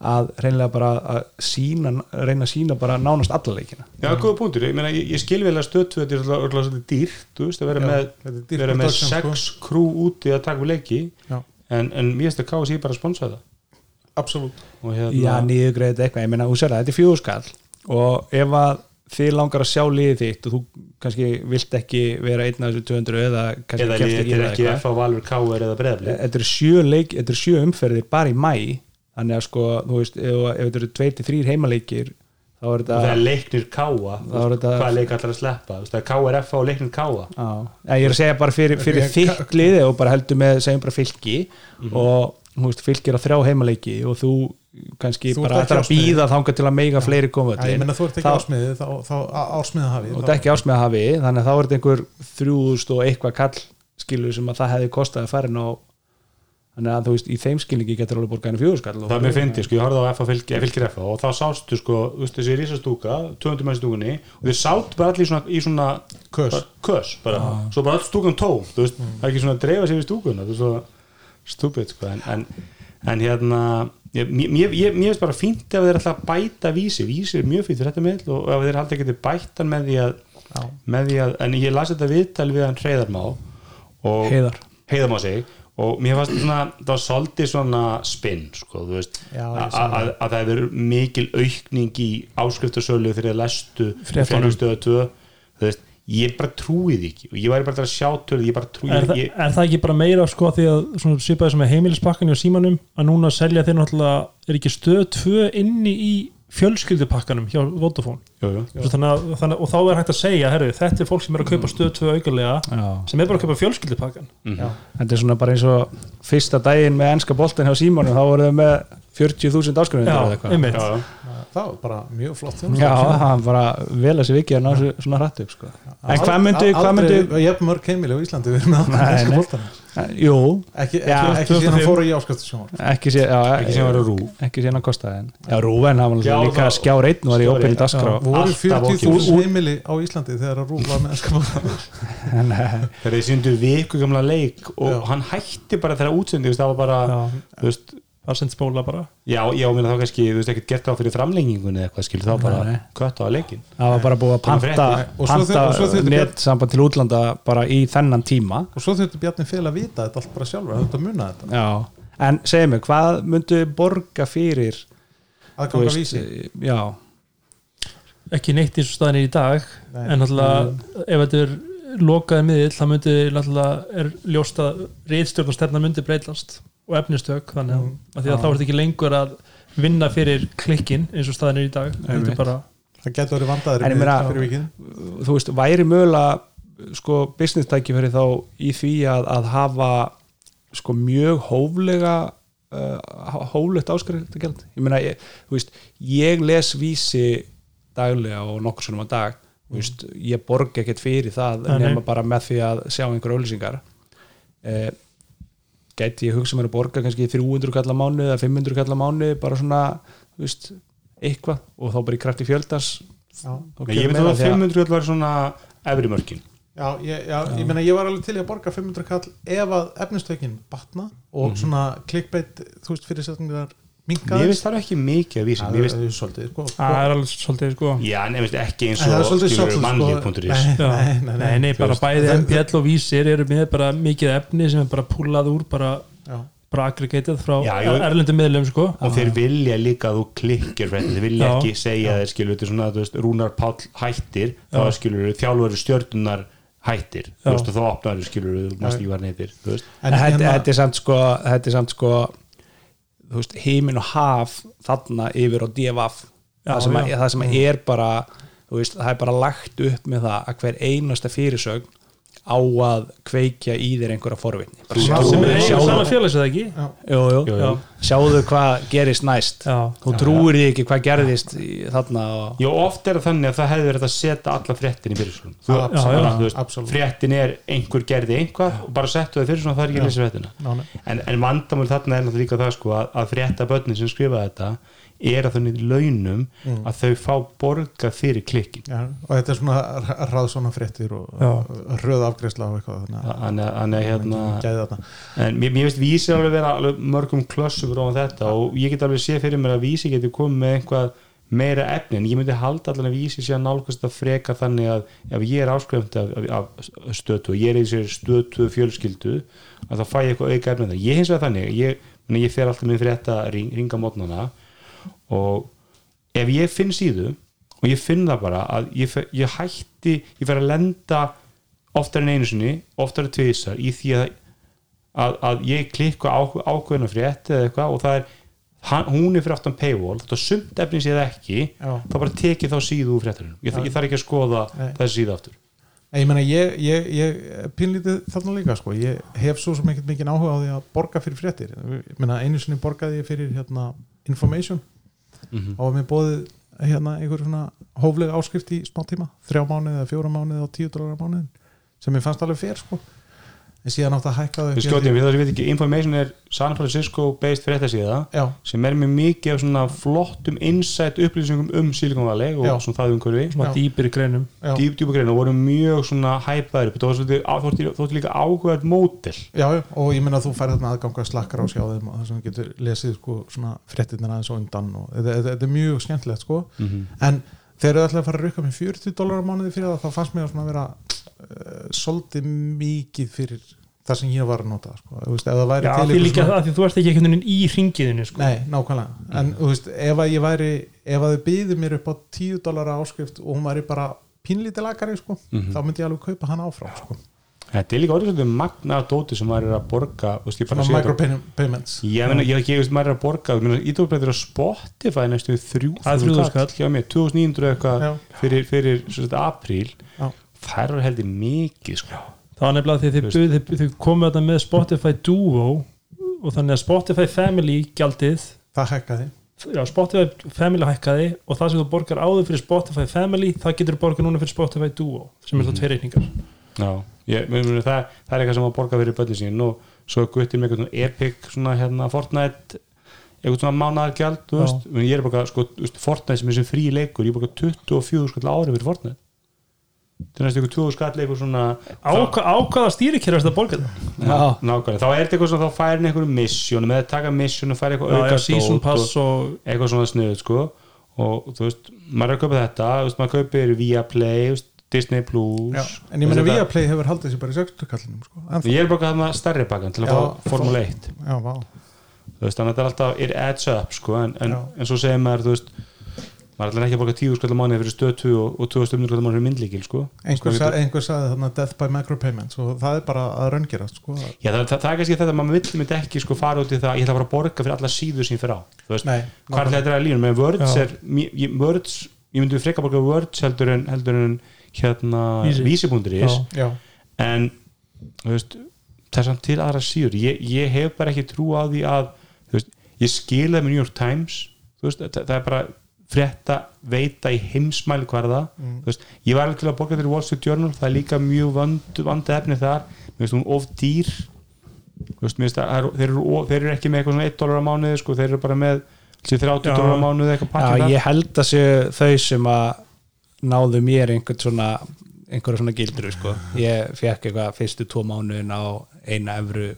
að reynlega bara að sína, reyna að sína bara nánast alla leikina. Já, góða punktur, ég, meina, ég, ég skil vel að stöðtu þetta er alltaf svolítið dýrt, þú veist, að vera Já, með, er vera með production, sex krú úti að taka við leiki. Já. en, en mér finnst að KSI bara að sponsa það. Absolutt. Og hérna, Já, nýðu greið eitthvað, ég meina, þú sér það, þetta er fjóðskall og ef að þið langar að sjá liðið þitt og þú kannski vilt ekki vera einn af þessu 200 eða kannski eða kemst liðið ekki er ekki eitthvað. F á Valur K.R. eða Breiðabli þetta eru sjö, leik, þetta eru sjö umferðir bara í mæ þannig að sko, þú veist, ef, ef þetta eru 2-3 heimaleikir þá er og það þetta er leiknir þetta- hvað leik allar að sleppa, það er K.R. F og leiknir K.A. Já, ég er að segja bara fyrir, fyrir þitt liði og bara heldur með segjum bara fylki Mhm. og þú veist, fylgir á þrjá heimaleiki og þú kannski Þú bara að býða þangað til að meiga fleiri ég menna þú ert ekki ásmiðið þá, þá ásmiða hafi og þetta ekki ásmiða hafi þannig að þá er þetta einhver þrjúðust og eitthvað kall skilu sem að það hefði kostað að fara inn á þannig að þú veist, í þeim skilningi getur alveg borgað henni fjóðskall það er mér fyndið, sko, ég horfði á F og og þá sástu, sko, þú veist, þessi risastúka 200 mann stúkunni og þið sátt bara allir í svona, í svona Kös. bara, kös bara, svo bara all stúkan tóm þú veist, það er ekki svona að dreifa sér er svo stúpid, sko en, en, en hérna ég- mér ég- finnst bara fínt ef þeir ætla að bæta vísi, vísi er mjög fínt fyrir þetta með og ef þeir haldi ekki bættan með því að með því að, en ég las þetta viðtal við hann Hreiðarmá Heiðar. heiðam á sig og mér fannst svona, það var svolítið svona spinn, sko, ég að það. að- að það hefur mikil aukning í áskriftasölu þegar það lestu Fréttunum. stöða 2 þú veist, ég bara trúi því ekki. Og ég væri bara að sjá tölu, ég bara trúi er, það, ég, er það ekki bara meira sko því að svona svipaði sem er heimilispakkan og símanum að núna selja þeir náttúrulega er ekki stöð 2 inni í fjölskyldupakkanum hjá Vodafone? Jú, jú. Þannig að, þannig, og þá er hægt að segja herru, þetta er fólk sem er að kaupa stöð 2 aukarlega Já. sem er bara að kaupa fjölskyldupakkan þetta er svona bara eins og fyrsta daginn með ennska boltin hjá Símónu þá voru þau með 40.000 áskrifendur það var bara mjög flott Já, það bara vel að sér vikið að ná þessu svona hrætt upp sko. En hvað myndi, hvað myndi Aldrei jafn mörg heimili á Íslandi við erum með Nei, það nei. Jú, ekki, Já, ekki, ekki síðan 2005. hann fór í áskastasjónvar ekki sé, já, Ekki sem var að rúf ekki síðan að kosta en Já, Rúven, hann var líka skjár einn og var í einn, dagskrá. Voru Alltaf 40.000 heimili á Íslandi þegar að Rúf var með ennska Nei, þegar þið Já. hann hætti bara. Það Já. það já, já, minna þá kannski, þú veist, ekkert gert á fyrir framlengingunni eða eitthvað, skil, þá bara kött á leikin það var bara búið að Það panta, panta þurfti net samband til útlanda bara í þennan tíma. Og svo þurfti Bjarni Fél að vita þetta allt bara sjálfur að þetta muna þetta. Já, en segir mig, hvað myndu borga fyrir aðganga vísi? Já, ekki neitt eins og staðin er í dag Nei. en náttúrulega ef þetta er lokaði miðill þá myndi náttúrulega er ljóst að reyðstjórn og efnistök þannig Mm. að því að þá er þetta ekki lengur að vinna fyrir klikkin eins og staðin er í dag. Bara það getur verið vandaður En ég meina- fyrir vikið. þú veist, væri mögulega sko business tækifæri þá í því að, að hafa sko mjög hóflega uh, hóflegt áskriftagjald ég meina, ég, þú veist, ég les vísi daglega og nokkur svona á dag, þú veist, ég borga ekkert fyrir það nei. nema bara með því að sjá einhver auðlýsingar eh, gæti ég hugsa mér að borga kannski 300 kallar mánu eða 500 kallar mánu bara svona, þú veist eitthvað og þá bara í krafti Já. Nei, kemur ég veit meira að því 500 var svona efri mörkin. Já, ég, já, ég meina ég var alveg til að borga 500 kall ef að efnistökin batna og svona clickbait, þú veist, fyrir setningar Mér minkaðist finnst það ekki mikið að vísa það er svolítið sko, það er alveg svolítið sko já, nefnist ekki eins er og sko. mannlíf.is Já. Nei, nei, bara veist. bæði Það- MPL og vísir eru með bara mikið efni sem er bara púlað úr bara, Já. bara aggregated frá Já, erlendum miðlum sko og þeir vilja líka að þú klikkir þeir vilja Já. ekki segja þeir skilur þetta er svona, þú veist, Rúnar Páll hættir þá Já. skilur þjálfur stjörnunar hættir Já. þú veist og þá opnaður skilur við næst ekki var neytir þú veist en þetta, er samt sko þetta er samt sko veist, heimin og haf þarna yfir á divaf Já, það sem, að, það sem að er bara þú veist, það er bara lagt upp með það að hver einasta fyrirsögn á að kveikja í þér einhverja forvitni. Bara Sem er eigin sjáðu, sama félags eða ekki? Jú, jú, Jú, Já. jú. Sjáðu hvað gerist næst Já. þú trúir því ekki hvað gerðist þarna og, Já, oft er það þannig að það hefði verið að setja alla fréttin í Já, já. Absolutt. fréttin er einhver gerði einhvað og bara settu það fyrirsögn og það er ekki að lesa fréttina Já, en, en vandamál þarna er náttúrulega líka það sko að, að frétta börnin sem skrifa þetta er að þannig launum Mm. að þau fá borgað fyrir klikkin Já, og þetta er svona ráð svona fréttir og Já. röð afgreðsla og eitthvað þannig að að- að hérna en mér, mér veist vísi alveg vera mörgum klössum á þetta og ég get alveg sé fyrir mér að vísi geti komið með einhvað meira efni en ég myndi halda allan að vísi sé að nálgast að freka þannig að ef ég er áskrifandi af, af, stötu og ég er í sér stötu fjölskyldu að það fæ ég eitthvað auka efni en það. Ég hins vegar þannig, ég, ég fer alltaf með frétta ring, ringa mótnana og ef ég finn síðu og ég finn það bara að ég, ég hætti, ég fer að lenda oftar en einu sinni, oftar en tvisar í því að að, að ég klikku á, ákveðna frétt eða eitthvað og það er hann, hún er fyrir aftan paywall, þetta sumt efni séð ekki, Já. þá bara tekið þá síðu úr fréttarinn, ég, ég þarf ekki að skoða Nei. þessi síðu aftur. Ég meina, ég, ég, ég pínlítið þarna líka, sko, ég hef svo sem ekkert mikið áhuga á því að borga fyrir fréttir. Ég meina, einu sinni borgaði ég fyrir hérna, information. Mhm. og mér bóðið hérna einhver svona hófleg áskrift í smá tíma, þrjá mánuði eða fjóra mánuði og tíu dólarar mánuðin sem ég fannst alveg fer, sko en síðan átt að hækka þau við skjóttum við það sem ég veit ekki, Information er San Francisco based fréttasíða sem er með mikið af svona flottum insight upplýsingum um Silicon Valley og Já. svona það umhverfi. Svona dýpir greinum. Dýp, djúpa grein og voru mjög svona hæpaður þótti þótti líka áhugað mótel já, og ég meina að þú færð þarna aðganga slakkar á sjá þeim og þess að þú getur lesið sko svona fréttirnar aðeins og undan og þetta, er mjög skemmtilegt sko. En þegar þau ætlaði að fara að rukka með 40 dólar á mánuði fyrir það þá fannst mér að svona vera svolítið mikið fyrir það sem ég var að nota sko. Þú veist, ef það væri Já, til því eitthvað líka svona- það, því þú ert ekki einhvern veginn í ringiðinu sko. Nei, nákvæmlega, en þú veist, ef að ég væri ef að þau byði mér upp á 10 dólar áskrift og hún væri bara pínlítið lagari sko, þá myndi ég alveg kaupa hann áfram sko. þetta er líka orðið svolítið magna dóti sem maður er að borga svona micropayments ég meina, ég ekki, maður er að borga ídólblættir á Spotify næstu þrjú Það er 3000 kall. hjá mér, 2900 eitthvað fyrir, apríl Já. það er heldur mikið sko. það var nefnilega því þið, Þú þið, þið, þið komu þetta með Spotify Duo og þannig að Spotify Family gjaldið það hækkaði já, Spotify Family hækkaði og það sem þú borgar áður fyrir Spotify Family það getur þú borgað núna fyrir Spotify Duo sem er þá tveir reikningar Já, ég, meni, meni, það, það er eitthvað sem að borga fyrir bönni sín og svo er guttir með eitthvað epic svona hérna Fortnite eitthvað svona mánaðargjald, þú Já. veist meni, ég er bara, sko, þú Fortnite sem er sem frí leikur ég borga 24 skall ári fyrir Fortnite er næstu eitthvað 20 skall leikur svona Ákva, ákvaða stýrikjörðast að borga það Já. nákvæmlega, þá er þetta eitthvað svona þá færi einhverjum mission, með að taka mission og færi eitthvað auka já, season dót pass og eitthvað svona sniðut sko. Og þú veist, maður er að kaupa þetta veist, maður kaupir Viaplay, Disney Plus. Já, en ég veist, Viaplay hefur haldið sér bara í 60 kallinum sko. ég er bara að hafa stærri bakkan til að fá Formule 1 já, vá. Þú veist, þannig að þetta er alltaf it adds up sko, en, en, en svo segir maður þú veist, maður alltaf ekki að borga 10 skallar mánuði fyrir stöð 2 og, og 2 stöfnir skallar mánuði fyrir myndlíkil sko. einhver, Sko, sagði þarna death by micropayments og það er bara að raungerast sko. Já, það, það, það er kannski þetta að maður vill myndi ekki sko fara út í það, ég ætla að fara að borga fyrir alla síður sem ég fyrir á, hvað er þetta að lína með Words er, ég, Words ég myndi freka borga Words heldur en heldur en hérna Vísi. vísi.is Já. já, en það er samt til aðra síður ég, ég hef bara ekki trú á því að veist, ég skilaði með New York Times veist, það, það er bara frétta veita í heimsmæli hverða Mm. veist, ég var alveg til að borga fyrir Wall Street Journal það er líka mjög vand, vandið efni þar mér finnst hún of dýr veist, það er- þeir eru, þeir eru ekki með eitthvað svona 1 dólar á mánuði sko, þeir eru bara með þessi 30 Já. dólar á mánuði Já, ég held að séu þau sem að náðu mér einhvern svona einhverja svona gildru sko. ég fekk eitthvað fyrstu tvo mánuðin á eina evru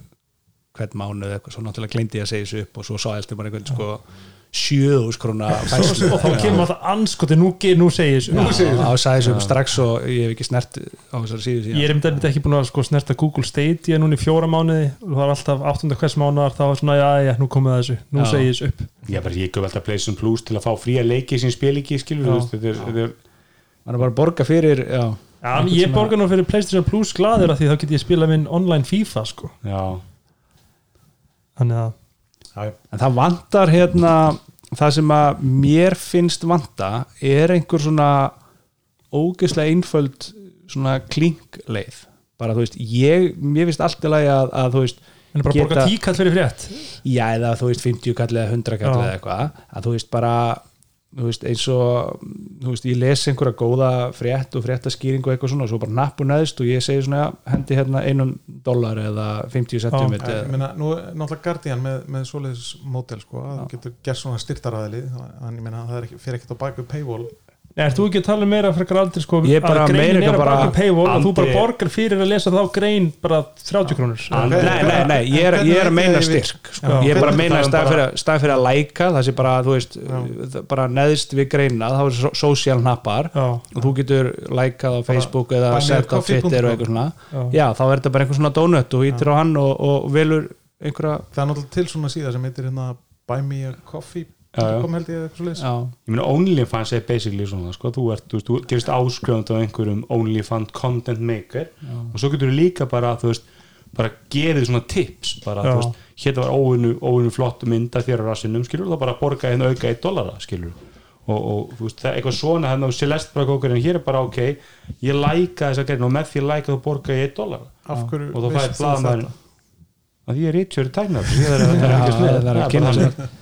hvern mánuð eitthvað, svo náttúrulega gleymdi ég að segja þessu upp og svo sá heldur bara einhvern sko sjöðus krona fæslu og þá kemur alltaf anskoti, nú, nú segir þessu. Já, á sagði þessu upp strax og ég hef ekki snert á þessari síðu síðan. Ég er einmitt ekki búin að sko, snerta Google Stadia núna í fjóra mánuði. Og það er alltaf 8. hvers mánuðar þá er svona, já, já, nú komið það þessu. Nú þessu upp. Ég, bara, ég gaf alltaf PlayStation Plus til að fá fría leiki sem spil ekki skilur, Já. þú veist, þetta er, þetta er bara að borga fyrir já, Já, ég borga nú fyrir Playstation Plus glaður af því þá get ég spila minn online FIFA sko. já, þannig að Já. en það vantar hérna það sem að mér finnst vanta er einhver svona ógeðslega einföld svona klinkleið. Bara þú veist, ég, mér finnst allt í lagi að, að þú veist en bara Geta- borga tíkall fyrir frétt? Já eða þú veist 50 kall eða 100 kall eða eitthvað. Að þú veist bara veist eins og veist ég les einhverja góða frétt og fréttaskýring og eitthvað svona og svo bara nappu neðst og ég segi svona hendi hérna einum dólar eða 50 centum Ég meina, nú er náttúrulega Guardian með, með svoleiðis mótel sko, að þú getur gert svona styrtaraðili þannig meina, það ekki, fyrir ekkert á baku paywall Ert þú ekki að tala meira frekar aldrei sko, Ég bara að greinin er að bara- paywall og þú bara borgar fyrir að lesa þá grein bara 30 krónur Nei, nei, nei, ég er, ég er að meina styrk sko. Já. ég er bara að meina það er stað fyrir, stað fyrir að læka það sé bara, þú veist, það- bara neðst við greina, þá er so- social hnappar Já, og þú getur lækað á Facebook eða sett á Twitter og eitthvað svona já. já, þá er þetta bara einhver svona donut og ítir á hann og, og velur einhverja það er náttúrulega til svona síða sem heitir hérna buy me a coffee Já, já. Kom held ég eitthvað svo já, ég meina OnlyFans er basically svona sko, þú, ert, þú, veist, þú gerist áskrifand á einhverjum OnlyFans content maker og svo getur þú líka bara þú veist, bara gerið svona tips bara, Já. veist, hérna var óvinnu, óvinnu flott mynda þér á rassinum, skilur, þá bara borga hérna auka 1 dollara, skilur og, og veist, það er eitthvað svona, hérna á Celeste bara kókur en hér er bara ok, ég læka þess að greina og með því að læka þú borga ég 1 dollara. Og þá fæði veist þú blaðamæðin þetta? að því ég er rítjóri tæknar er að Já, það er að Það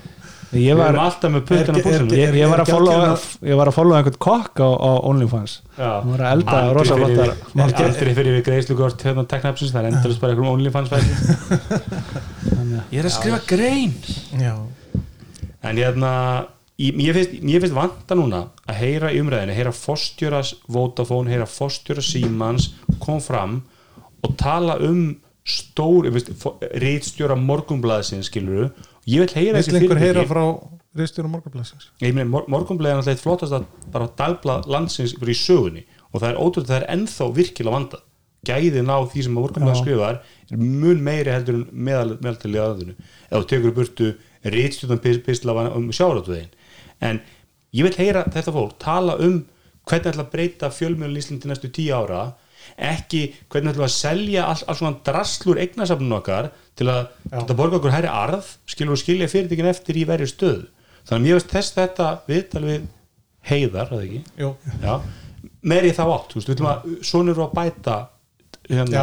ég var alltaf með puttana Er- púsinu er- ég, ég var að followa ég var að followa einhvern kokk á, á OnlyFans. Hún var að elda Aldrei rosa fyrir flottar við- aldrei fyrir við greiðslugort hérna teknapsins, það er endalist bara einhverjum OnlyFans ég er að skrifa grein. Já, en hérna ég, ég, finnst, ég finnst vanta núna að heyra umræðinu, heyra fórstjóras Vodafone, heyra fórstjóra Simans kom fram og tala um stór rítstjóra morgunblæðsins skiluru, ég vil heyra vill einhver heyra frá reistjóra morgunblæsins ég meina mor morgunblæði er náttúrulega eitt flottast að bara dagblað landsins bara í sögunni og það er ótrúlega það er ennþá virkilega vandað. Gæðin á því sem morgunblæði skrifar er mun meiri heldur en meðal, meðal í aðeinu eða í burtu rítstjóðan pisla um sjáratvegin en ég vil heyra þetta fólk tala um hvernig ætla að breyta fjölmjölun í Íslandi næstu tíu ára ekki hvernig ætla að selja all, all svona draslur eignasafnun okkar til að þetta borga okkur hæri arð skilur og skilja fyrirtekin eftir í verið stöð þannig að mér veist þess þetta viðtal við heiðar, eða ekki? Meiri þá átt, þú veist, við ætlum að svona eru að bæta hérna,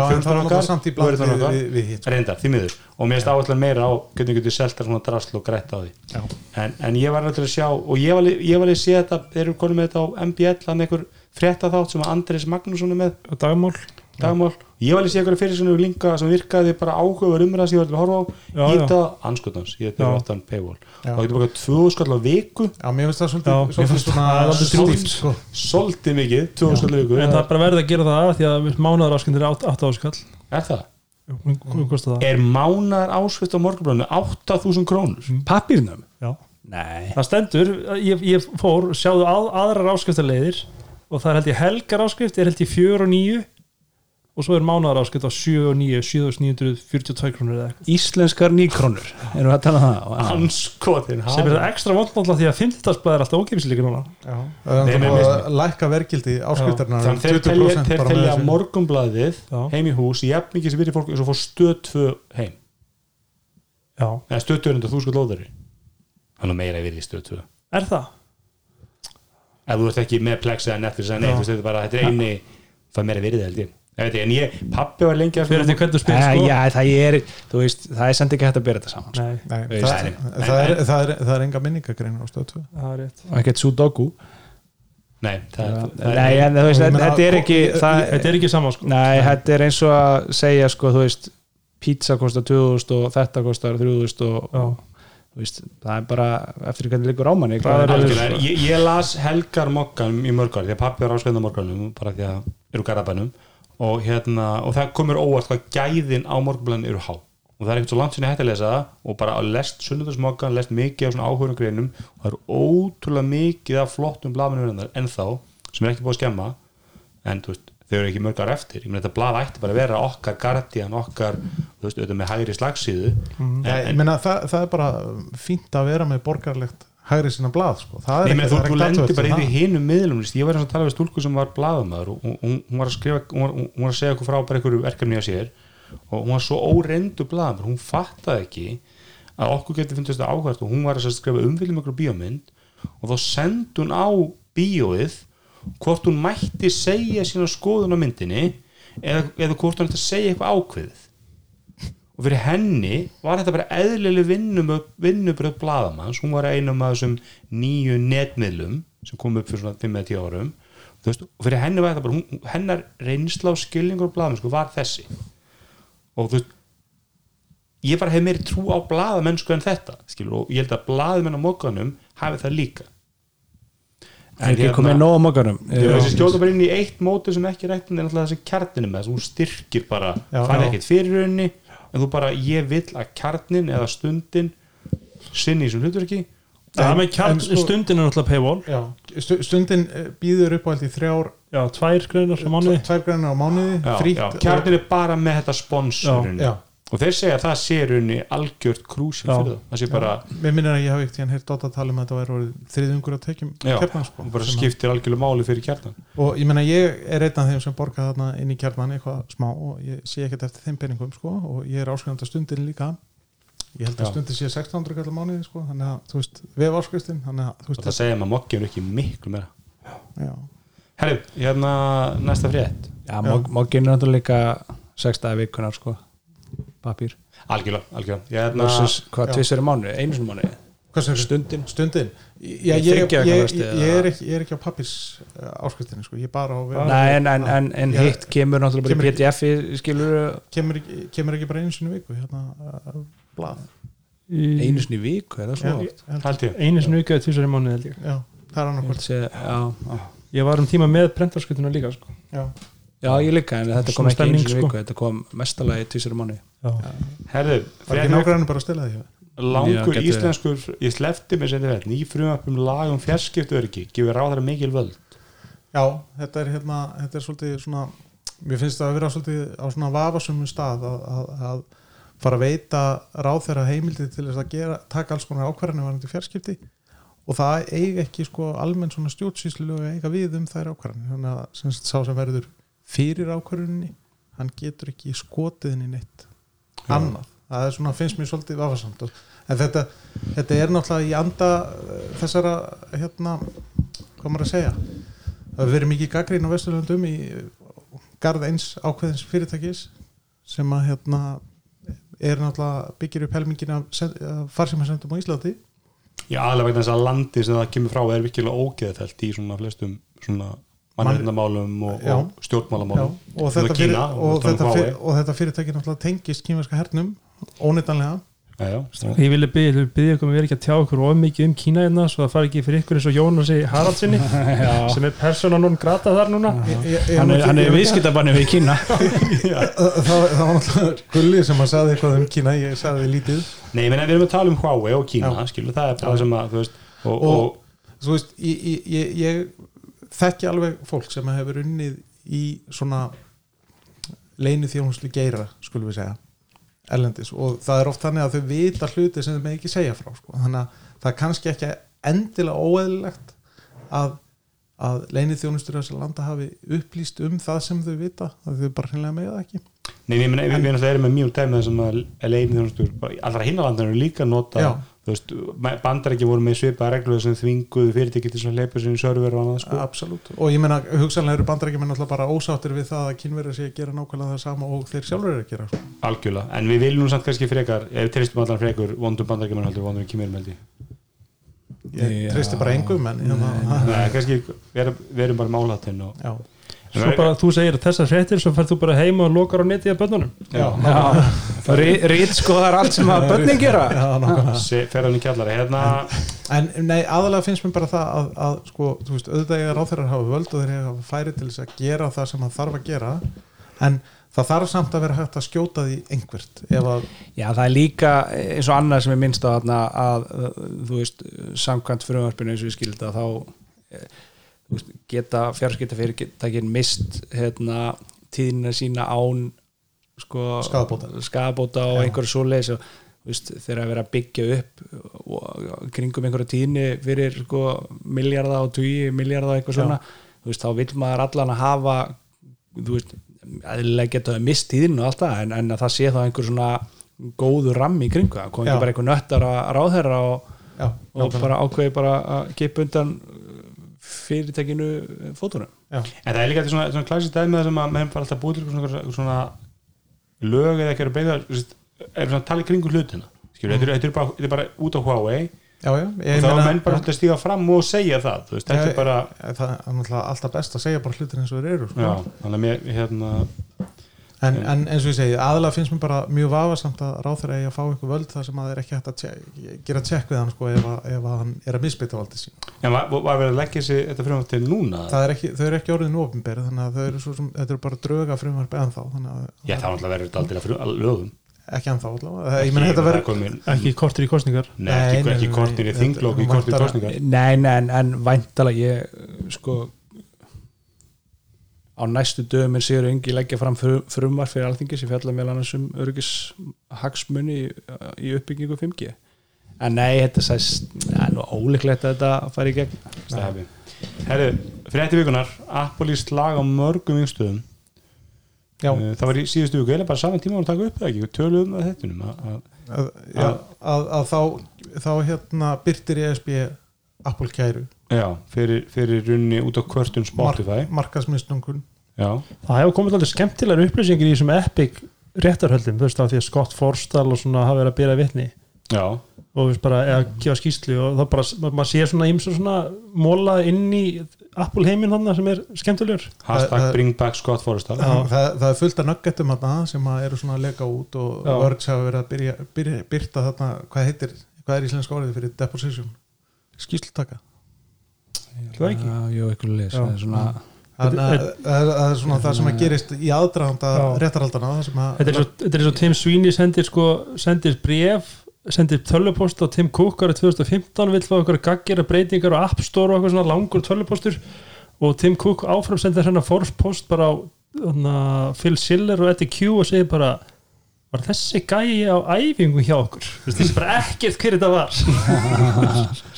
hitt, sko. reyndar, því miður. Og mér finnst áherslan meira á hvernig við getum selta svona drasl og grætt á því. Já. en, en ég var náttúrulega að sjá og ég var, alveg- ég var að sé þetta, þeir eru konum með þetta á MBL, hann einhver frétta þátt sem að Andris Magnússon er með. Dagmál dagmál, ég var að sé eitthvað fyrir svona linka sem virkaði bara áhugaður umræðs ég var til að horfa á, Já, ég þetta anskotans, ég þetta er aftan paywall Já. og það getur bara tvö skall á viku Já, mér finnst það svolítið, djúpt. sko. svolítið mikið, tvö skall á viku en það er bara verið að gera það af því að mánaðaráskendir er 8 áskall er það? hvað kostar það? Er mánar ásvitt á morgunblöðinu 8000 krónur? pappirnum Já. nei, það stendur, ég, ég fór sjáðu að, aðrar áskriftarleiðir og það er held ég helgar áskrift er held ég 4 og 9 og svo er mánaðar áskrift á 7 og 9 7942 krónur eða eitthvað. Íslenskar nýkrónur erum við að tala um það? Já. Anskotin sem er ekstra vond náttúrulega því að 50 er alltaf ógefislíka núna. Er náttúrulega að lækka verkildi áskriftarnar um Þannig þeir telja, 20% þeir telja þessu. morgunblaðið Já. heim í hús jafn mikið sem við fólk eins og fór stöð 2 heim. Já, eða stöð 200 þú sko lóðari. Þannig að meira við í stöð 2 er það? ef þú ert ekki með Plex eða Netflix eða neitt, þú veist, þetta er bara, þetta er eini það er meira virðið held ég Ég en ég, pappi var lengi að fyrir þetta hvernig þú spyrir Æ, sko. já, það er, þú veist, það er samt ekki hægt að bera þetta saman sko. nei, Nei, Veist, það, nei, það, er, nei. það, er, það er enga minningagrein á stöð 2 það er rétt. Og ekkert sudoku. Nei, þetta er ekki það, þetta er ekki sama sko. Nei, þetta er eins og að segja sko, þú veist, pizza kostar 2000 og þetta kostar 3000 og, þú veist, það er bara eftir hvernig liggur ámanni er ég, ég las Helgar mokkan í mörg ár því að pappi var áskönda morgunum bara því að eru garabænum og, hérna, og það komur óvart hvað gæðin á morgunblæðin eru há. Og það er ekkert svo langt sinni hægt að lesa það og bara að lest sunnundarsmokkan, lest mikið af svona áhugurum greinum og það eru ótrúlega mikið af flottum blaðmennum ennþá sem er ekki búið að skemma. En þú veist, þau eru ekki mörg ár eftir. Ég meina þetta blað ætti bara að vera okkar guardian okkar, þú veist, auðvitað með hægri slagsíðu. Nei, ég meina, það, það er bara fínt að vera með borgarlegt hægri sinna blað sko. það Nei, er menn, ekki- þú, lendir bara í það. hinum miðlum ég var að tala við stúlku sem var blaðamaður og hún, hún var að skrifa hún var, hún var að segja okkur frá bara einhverju verkefni að sér og hún var svo óreindu blaðamaður hún fattaði ekki að okkur getur fundist það áhvert og hún var að skrifa umfylgjum okkur bíómynd og þá sendi hún á bíóið hvort hún mætti segja sína skoðun á myndinni eða, eða hvort hún ætti að segja eitthvað ákveðið og fyrir henni var þetta bara eðlileg vinnubröð blaðamanns, hún var einum af þessum nýju netmiðlum sem kom upp fyrir svona 5-10 árum. Veist, og fyrir henni var þetta bara, hún, hennar reynsla og skilningur á blaðamennsku var þessi. Og þú veist ég bara hef meiri trú á blaðamennsku en þetta, skilur, og ég held að blaðamenn á mókanum hafi það líka. Er ekki hérna- komið nóg á mókanum ég skjóta bara inn í eitt móti sem ekki rættin er alltaf þessi kjarninu með þess, hún styrkir bara, Já, fær já. ekkert fyrir rauninni en þú bara, ég vill að kjarnin eða stundin sinni í þessum hlutverki. Kjarn, sko- stundin er náttúrulega paywall. Stundin eh, býður upp á allt í þrjár já, tvær greinar á mánuði. tvær grænar á mánuði já, já, kjarnin er bara með þetta spons Já, já. Og þeir segja að það sé rauninni algjört krúsil fyrir það, það sé bara Mér minnir að ég hafi ekkert hérna heyrt Dota tala um að þetta væri orðið þriðungur að tekjum kjarnan sko, og bara að- skiptir algjörlega máli fyrir kjarnan. Og ég meina ég er einn af þeim sem borga þarna inn í kjarnan eitthvað smá og ég sé ekkert eftir þeim peningum sko og ég er áskrifandi að stundin líka. Ég held að Já. stundin sé 1600 kallar mánuði sko þannig að þú veist, við að þú og það segja maður mokkið er ekki miklu meira. Já, herru, hérna papír. Algjörlega, algjörlega. Ég, hérna, versus hvað tvisar í mánu, einu sinni í mánu stundin stundin já, Í ég, ég, ég, eða? er ekki, ég er ekki á pappis áskriftinni sko, ég er bara á Nei, en, en, en, en hitt kemur náttúrulega Kemur bara í ekki- PDF skilur kemur, ekki- kemur ekki bara einu sinni í viku hérna, uh, blað. Einu sinni í viku, er það svo Já, oft? einu sinni vikið tvisar í mánuði held ég. Já, það er já. ég var um tíma með prentarskutuna líka sko. já, já, ég líka, en þetta kom Svona ekki einu sinni í sko. viku. þetta kom mestalagi tvisar í mánu já. herru, var ekki nágræðinu bara að stela því langur íslenskur ég slefti mér sem þetta ný frumöfum lag um fjarskiptu öryggi gefur ráðara mikil völd. Já, þetta er hérna, þetta er svolítið svona, mér finnst það að vera svolítið á svona vafasumum stað að, að, að fara að veita ráð þeirra heimildi til þess að gera, taka alls konar ákvarðanir varandi fjarskipti. Og það eiga ekki sko almenn svona stjórnsýslu og eiga við um þær ákvarðanir. Þannig að sem sá sem verður fyrir ákvarðuninni hann getur ekki skotið henni neitt annað, það er svona, finnst mér svolítið vafasamt. Og, en þetta, þetta er náttúrulega í anda eh, þessara hérna, hvað maður að segja? Það hefur verið mikið gaggrín á Vesturlandum í garð eins ákveðins fyrirtækis sem að hérna er náttúrulega byggir upp helmingin af, af farsímasendum á Íslandi. Já, vegna þess að landi sem það kemur frá er virkilega ógeðfælt í svona flestum svona mannreitnamálum og, og stjórnmálamálum og, þetta fyrir, Kína, og, og þetta Huawei. fyr, og þetta fyrirtæki náttúrulega tengist kýmverska hernum já, ég vilja byggja, ykkur um að vera ekki að tjá ykkur of mikið um Kína hérna svo það fari ekki fyrir ykkur eins og Jónasi Haraldsinni sem er persóna nún grata þar núna. Hann er, ég- hann ég- er viðskiptabanni við Kína. Það, það var náttúrulega gulli sem að sagði eitthvað um Kína ég sagði lítið. Nei, ég meina við erum að tala um Huawei og Kína það er bara sem að og, Og- og, þú veist, ég, ég, ég, ég þekki alveg fólk sem hefur unnið í svona leinu þjónuslu geira, skulum við segja erlendis og það er oft þannig að þau vita hluti sem þau með ekki segja frá sko. þannig að það er kannski ekki endilega óeðlilegt að, að leinið þjónustur þessar landa hafi upplýst um það sem þau vita að þau bara hreinlega með það ekki Nei, ég meina, við, erum með mjög dæmið sem að leiðin þjónustur, allra hinnalandar eru líka nota, Já. Þú veist, bandar ekki voru með svipaða regluðu sem þvinguðu fyrirtæki til að leipa sinni server og annað, sko. Absolutt. og ég meina hugsanlega eru bandarækjumenn alltaf bara ósáttir við það að kynverið sé að gera nákvæmlega það sama og þeir sjálfur eru að gera sko. Algjörlega, en við viljum nú samt kannski frekar, ef tristum allan frekur, vondum bandarækjumenn heldur vondum kýmur meldi. ég Já. treysti bara engum en hérna, Nei, kannski, við erum, við erum bara málatinn og já, svo bara þú segir þessar fréttir svo ferð þú bara heim og lokar á netið af bönnunum já, Já, rít sko það er allt sem að börnin gera. Já, nákvæmlega. Se- fer hann í kjallari, hérna en nei, aðalega finnst mér bara það að, að sko, þú veist, auðvitað ég er ráþeirar hafa völd og þeir hafa færi til þess að gera það sem það þarf að gera en það þarf samt að vera hægt að skjóta því einhvert ef að, Já, það er líka eins og annað sem er minnst á þarna að, uh, þú veist, samkvæmt frumvarpinu eins og við skilda þá eh, þú veist, geta fjarskiptafyrirtækin mist hérna, tíðina sína án sko, skaðabóta. og einhverju svoleiðis og þegar að vera að byggja upp kringum einhverja tíðni fyrir sko, miljarda og tugi miljarda og eitthvað svona. Veist, þá vill maður allan að hafa eðlilega geta mist tíðin og allt það, en, en að það sé þá einhver svona góðu rammi í kringu það. Kom ekki bara einhver nöttar að ráðherra og, Já, og bara ákveði bara að gepa undan fyrirtekinu fótunum. Já. En það er líka þetta svona, svona klassist dæmi þar sem að menn fara alltaf búið til svona, svona lög eða ekki að beigða er svona í kringu hlutina. Skilur, þetta, er, þetta, er bara, þetta er bara út á Huawei. Já, já, og ég þá er menn bara að stíga fram og segja það þú veist, þetta Já, er bara það er alltaf best að segja bara hlutir eins og þeir eru sko. já, þannig að mér hérna, en, en eins og ég segi, aðalega finnst mér bara mjög vafasamt að ráþur eigi að fá eitthvað völd þar sem að þeir ekki hægt að tjek, gera tjekk við hann sko, ef, að, ef að hann er að misbytta valdið sín en var, var verið að leggja þessi þetta frumvarp til núna? Það er ekki, þau eru ekki orðin ofinberi þannig að þau eru svo sem, þetta eru bara drauga frumvarp ennþá, þannig að já, þá náttúrulega verður þetta aldrei að frum, lögum. Ekki ennþá allavega, ég meina þetta verður komin, ekki kortir í kostningar nei, ekki, Nei, ekki nei, kortir í nei, þinglók í kortir í kostningar Nei, nei, en, en væntalega ég sko á næstu dögum er Sigur Ingi leggja fram frum, frumvar fyrir alþingi sem fjalla meðal annars um öryggis hagsmunni í, í uppbyggingu 5G en nei, þetta sæst það er nú ólíklegt að þetta fari í gegn. Stafi. Herru, frétti vikunar Apple í slag á mörgum vingstöðum já, Eh, það var í síðustu viku, eða bara saman tíma að taka upp eða ekki, töluðum að þettunum að, að, að, að þá, þá hérna byrtir ESB Apple kæru já, fyrir, fyrir runni út á kvörtun Spotify. markasmisnungun já, það hefur komið alveg skemmtilegar upplýsingir í þessum epic réttarhöldum, þú veist af því að Scott Forstall og svona hafa verið að byrja vitni. Já, og þú veist bara, eða gefa skýslu og þá bara, ma- maður sér svona ímsa svona móla inn í Apple heiminn hann sem er skemmtilegur. Hashtag Það- það- bring back Scott Forrestal Já. það, það er fullt af nuggetum þarna sem að eru svona að leka út og. Words hafa verið að byrja, byrja, byrta þarna, hvað heitir, hvað er íslenska orðið fyrir deposition? Skýslutaka Það ekki? Já, eitthvað leys það er svona það er- það er svona það sem að gerist í aðdraðanda Já. réttarhaldana það sem að þetta er, svo, þetta er svo Tim Sweeney sendir sko, sendir bref sendir tölvupost á Tim Cook árið 2015 vill fá okkur gaggjara breytingar á App Store og eitthvað svona langur tölvupostur. Og Tim Cook áfram sendir hérna force post bara á þarna, Phil Schiller og Eddie Q og segir bara var þessi gæi á æfingu hjá okkur? Þú veist, þessi bara ekkert hver þetta var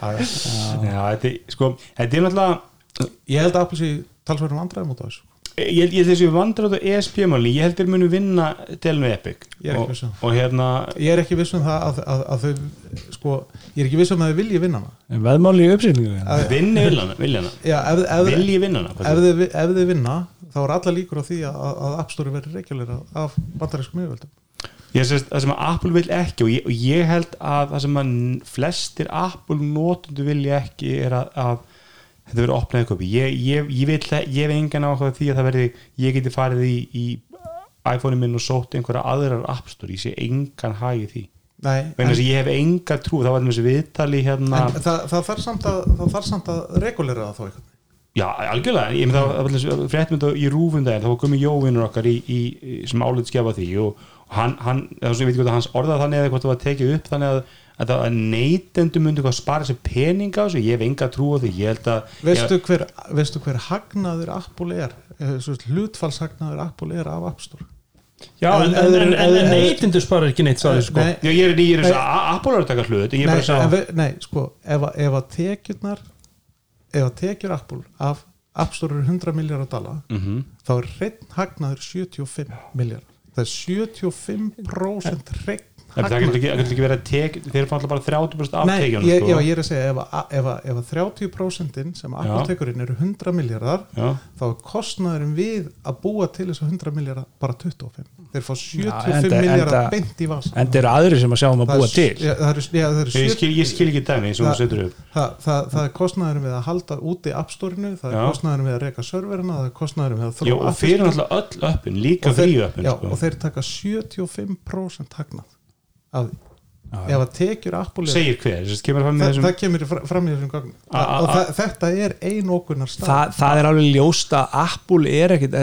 þetta er, sko, þetta er náttúrulega ég held að Apple sé talsverðum vandræðum út á þessu. Ég held, þessi vandrar á ESP-máli ég held þeir munu vinna delnu Epic. Ég er ekki og, viss um. og hérna ég er ekki viss um það að, að, að þau sko, ég er ekki viss um að þau vilji vinna hana. Veðmáli í uppsýningu Að- vinni viljana, viljana Já, ef, ef, vilji vinnana ef, þau, vinna þá er alla líkur á því að, að App Store verður reykjulegra af bandarískum yfirvöldum ég sést það sem að Apple vil ekki og ég, og ég held að það sem að flestir Apple notundu vilja ekki er að, að þetta verður opnaði köpi ég, ég, ég vil ég hef engan áhuga því að það verði, ég geti farið í, í iPhone-in minn og sótt einhverja aðrar App Store, ég sé engan hagi því. Nei, að ég hef enga trú, það var þessi viðtali hérna, en það, það þarf samt að það þarf samt að regulera það þá eitthvað já, algjörlega. Ég með það fréttmynda í rúfundaginn. Þá komið jóvinnur okkar í, í, sem álut skefa því og hann, hann ég veit ekki hvort að hans orðað þannig eða hvort það var tekið upp þannig að, að, að neytendur myndi hvað spara sér peninga þessu, ég hef enga trú á því. Ég held að veistu hver, veistu hver hagnaður Apple er? Eh, hlutfallshagnaður Apple er af App Store. Já, en, en, en, en, neytindu sparar ekki neitt sáði sko. Nei, Já, ég er í er að taka hlut ég nei, við- nei, sko ef, að- ef að tekjurnar ef að tekjur Apple af App Store eru 100 miljardar dala Mhm. þá er hreinn hagnaður 75 miljardar það er 75% hreinn En það getur ekki, það getur ekki verið að tek þeir fá alltaf bara 30% af Nei, tekjunum ég, sko. já, ég er að segja ef, að, ef, að, ef að 30% sem Apple Já. tekur inn eru 100 miljardar Já. þá er kostnaðurinn við að búa til þessu 100 miljardar bara 25 þeir fá 75 enda- miljardar beint í vas en það eru aðri sem að sjá um að búa til já, það eru, já, ég, 70 skil, ég skil ekki dæmi Það- setur upp það, það, það er kostnaðurinn við að halda úti appstórinu, það er Já. kostnaðurinn við að reka serverina, það er kostnaðurinn við að Já, og fyrir appið- náttúrulega öll öppin, líka og þeir, frí öppin já, sko. og þeir taka 75% hagnað af því ef að tekjur Apple segir hver, þess að kemur fram með það, þessum það kemur í fra- fram í þessum gögnum. Og það, þetta er einokunar stað Þa, það er alveg ljóst að Apple er ekkit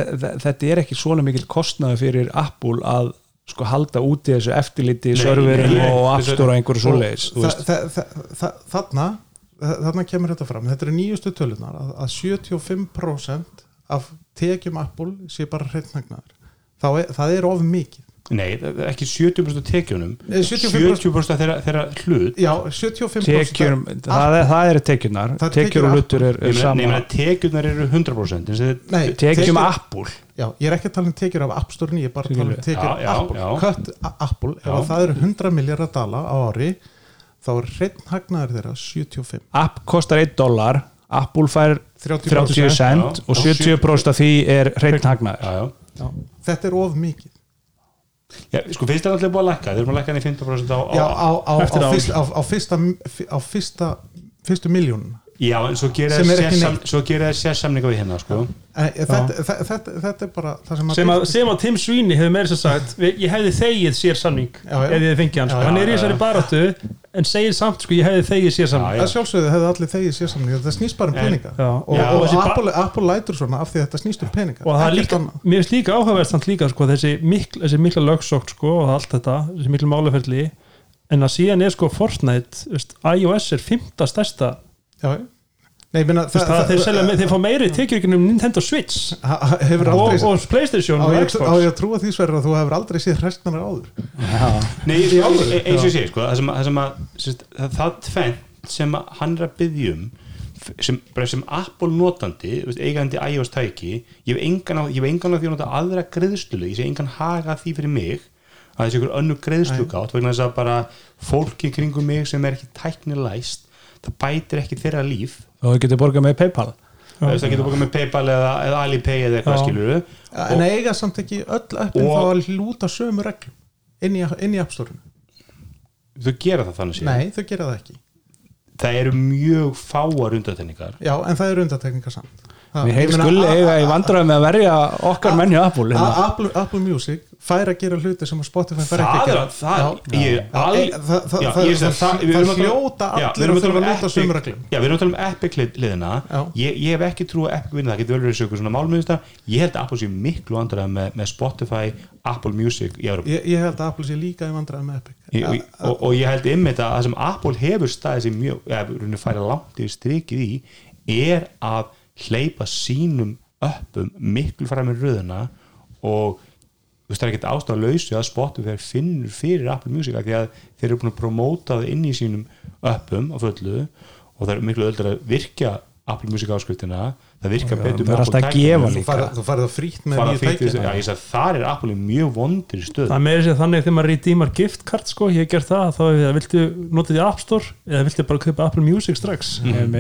þetta er ekki svona mikil kostnaði fyrir Apple að sko halda úti þessu eftirliti serverin og Store og einhverju svoleiðis þarna þarna kemur þetta fram, þetta eru nýjustu tölunar að, að 75% af tekjum Apple sé bara hreittnagnaður það er of mikið nei, ekki 70% af tekjunum Nei, 75% 70% af þeirra, þeirra hlut. Já, 75% tekjur, það, er, það eru tekjurnar. Það er tekjur og hlutur er, er sama nei, tekjurnar eru 100% eins og þið- Nei, tekjum Apple. Já, ég er ekki að tala um tekjur af App Store 9, ég er bara að tala um tekjur já. Kött a- Apple, ef það eru 100 miljardar dala á ári, þá er hreinn hagnaður þeirra 75. App kostar 1 dólar Apple fær 30 30 cent og 70% af því er hreint hagnaður. Já, já. Já, þetta er of mikið. Já, sko fyrst er alltaf búið að lækka þeir eru að lækka hann í 15% á, á, á, á, fyrsta, á fyrsta, fyrstu miljónun. Já en svo er gerir þeir sérsamninga við hérna sko. Þetta, þetta, þetta, þetta er bara það sem að... sem að, sem að Tim Sweeney hefur meira sem sagt við- ég hefði þegið sér samning Já, já. ef ég fengi hann, sko. Hann er í þessari já. baráttu en segir samt, sko, ég hefði þegið sér samning Já, Það sjálfsögðu hefði allir þegið sér samning þetta snýst bara um En- peninga Já. og, og, og Apple, Apple lætur svona af því að þetta snýst um peninga og það er líka, mér finnst líka áhugaverð samt líka, sko, þessi, mikl, þessi mikla lögsókt, sko, og allt þetta, þessi mikla málaferli en að síðan er, sko, Fortnite veist, iOS er fymta stærsta Já, Nei, meina, veist, það, þeir, selja, þeir fá meiri tekjur ekki um Nintendo Switch. Hefur og, aldrei og Playstation á og ég, á Xbox. ég að trúa því sverður að þú hefur aldrei séð hræstnarar áður? Nei, ég, eins og ég segi sko, það sem, að- það sem að sérst, það, það tvennt sem að hann er að byggja um f- sem, sem Apple notandi eigandi iOS tæki ég hef engan á, ég hef engan á því að nota aðra greiðslu ég sé engan haga því fyrir mig að þessi ykkur önnu greiðslugátt vegna þess að bara fólki kringum mig sem er ekki tæknilæst það bætir ekki þeirra líf. Og þú getur borgað með Paypal. Þú það getur bókað með Paypal eða, eða Alipay eða eitthvað skilur en eiga samt ekki öll öppin þá að lúta sömu reglum. Inn í, inn í App Store þau gera það þannig séð. Nei, þau gera það ekki. Það eru mjög fáar undatenningar Já, en það eru undatekningar samt. Það- Við meina, skulli eiga í vandræði með að verja okkar menn hjá Apple hérna. Apple, Apple Music fær að gera hluti sem að Spotify fær ekki að er gera. að það, er að að hljóta Já, allir við erum að að tala um þurfa að lúta Epic- sömu reglum. Já, við erum að tala um Epic hlið- hliðina Já. ég, ég hef ekki trú að Epic vinna það getur vel verið sögur svona málmiðista ég held að Apple sé miklu andræða með, með Spotify Apple Music Ég, ég held að Apple sé líka í vandræði með Epic. Ég- og, og, og ég held ymmið að það sem Apple hefur staðið sér mjög, eða færa langt yfir strikið í, er að hleypa sínum uppum miklu fram í röðuna og þú veist það er ekkert ástæða lausu að Spotify finnur fyrir Apple Music af því að þeir eru búin að promóta það inn í sínum uppum á fullu og það er miklu öllur að virkja Apple Music áskriftina það virka betur það er alltaf að tækjum. gefa Þú farið það frítt með nýju tækina Já, að þar er Apple í mjög vondir stöð það meira sér þannig þegar maður redeemar giftcard sko, ég hef gert það, þá það viltu nota því App Store eða viltu bara kaupa Apple Music strax? Mm.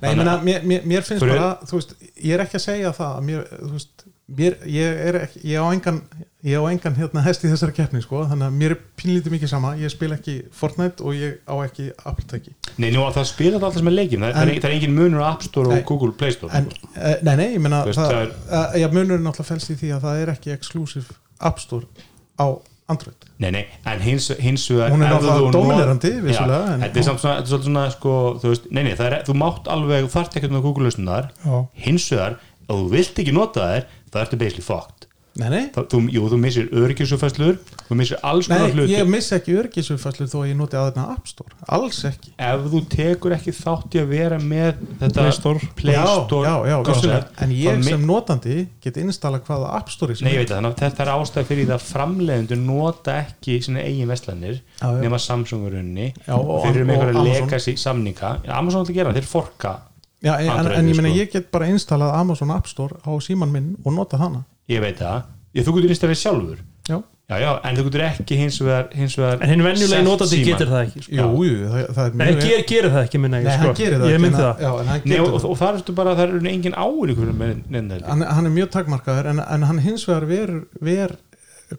Nei, ég meina, mér, mér, mér finnst bara, þú veist, ég er ekki að segja það, mér, þú veist, mér, ég er ekki, ég á engan, ég á engan hérna hest í þessari keppni, sko, þannig að mér er pínlítið mikið sama, ég spil ekki Fortnite og ég á ekki Apple tæki. Nei, nú að það spila það alltaf sem er leikjum það, er, það er engin munur á App Store Nei. og Google Play Store En, uh, nei, nei, ég það já, munurinn alltaf fælst í því að það er ekki exclusive App Store á Android. Nei, nei, en hins, hins vegar Hún er náttúrulega dominerandi, vissulega, Þetta er samt svona, þetta er svolítið svona sko, þú veist, nei, nei, það er, þú mátt alveg þú þarft ekkert með Google lausnunar Já. hins vegar, ef þú vilt ekki nota þær þá ertu basically fucked Nei, nei, Þá, þú, Jú, þú missir öryggisufæslur þú missir alls nei, konar hluti ég missi ekki örgisumfæslu þó að ég noti að þetta App Store, alls ekki. ef þú tekur ekki þátt í að vera með þetta Play Store. Play já, Store já, já, concept, vissulega. en ég sem notandi get installa hvaða App Store sem Nei, veit þannig þetta er ástæð fyrir það að framleiðendur nota ekki sína eigin vestlanir Já, já. nema Samsungurunni Já, og- þeir eru með og einhverja Amazon. legacy samninga Já, Amazon ætla að gera, þeir forka Já, en, en, en ég meina sko. ég get bara installað Amazon App Store á síman minn og nota hana ég veit það, ég, þú getur installið sjálfur. Já, já, já, en þú getur ekki hins vegar, hins vegar en hinn venjulegi selt notandi getur það ekki sko. jú, jú, það, það er Nei, mjög ger, gerir það ekki minna ég, Nei, sko. það ég en- það. Já, en hann Nei, og, það. og það er bara, það er engin neina hann, hann er mjög takmarkaður en, en hann hins vegar ver, ver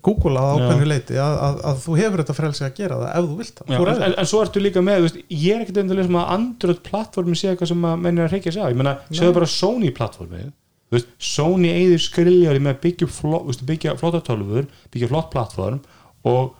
Google að ákveðnu leiti að, að, að þú hefur þetta frelsi að gera það ef þú vilt það. Já, en, en, en svo ertu líka með, þú veist, ég er ekkert endilega sem að Android plattformi sé eitthvað sem að menn er að reykja sig á. Ég menna, séu bara Sony plattformið þú veist, Sony eigður skriljari með að byggja, fló, byggja flotta tölfur byggja flott plattform og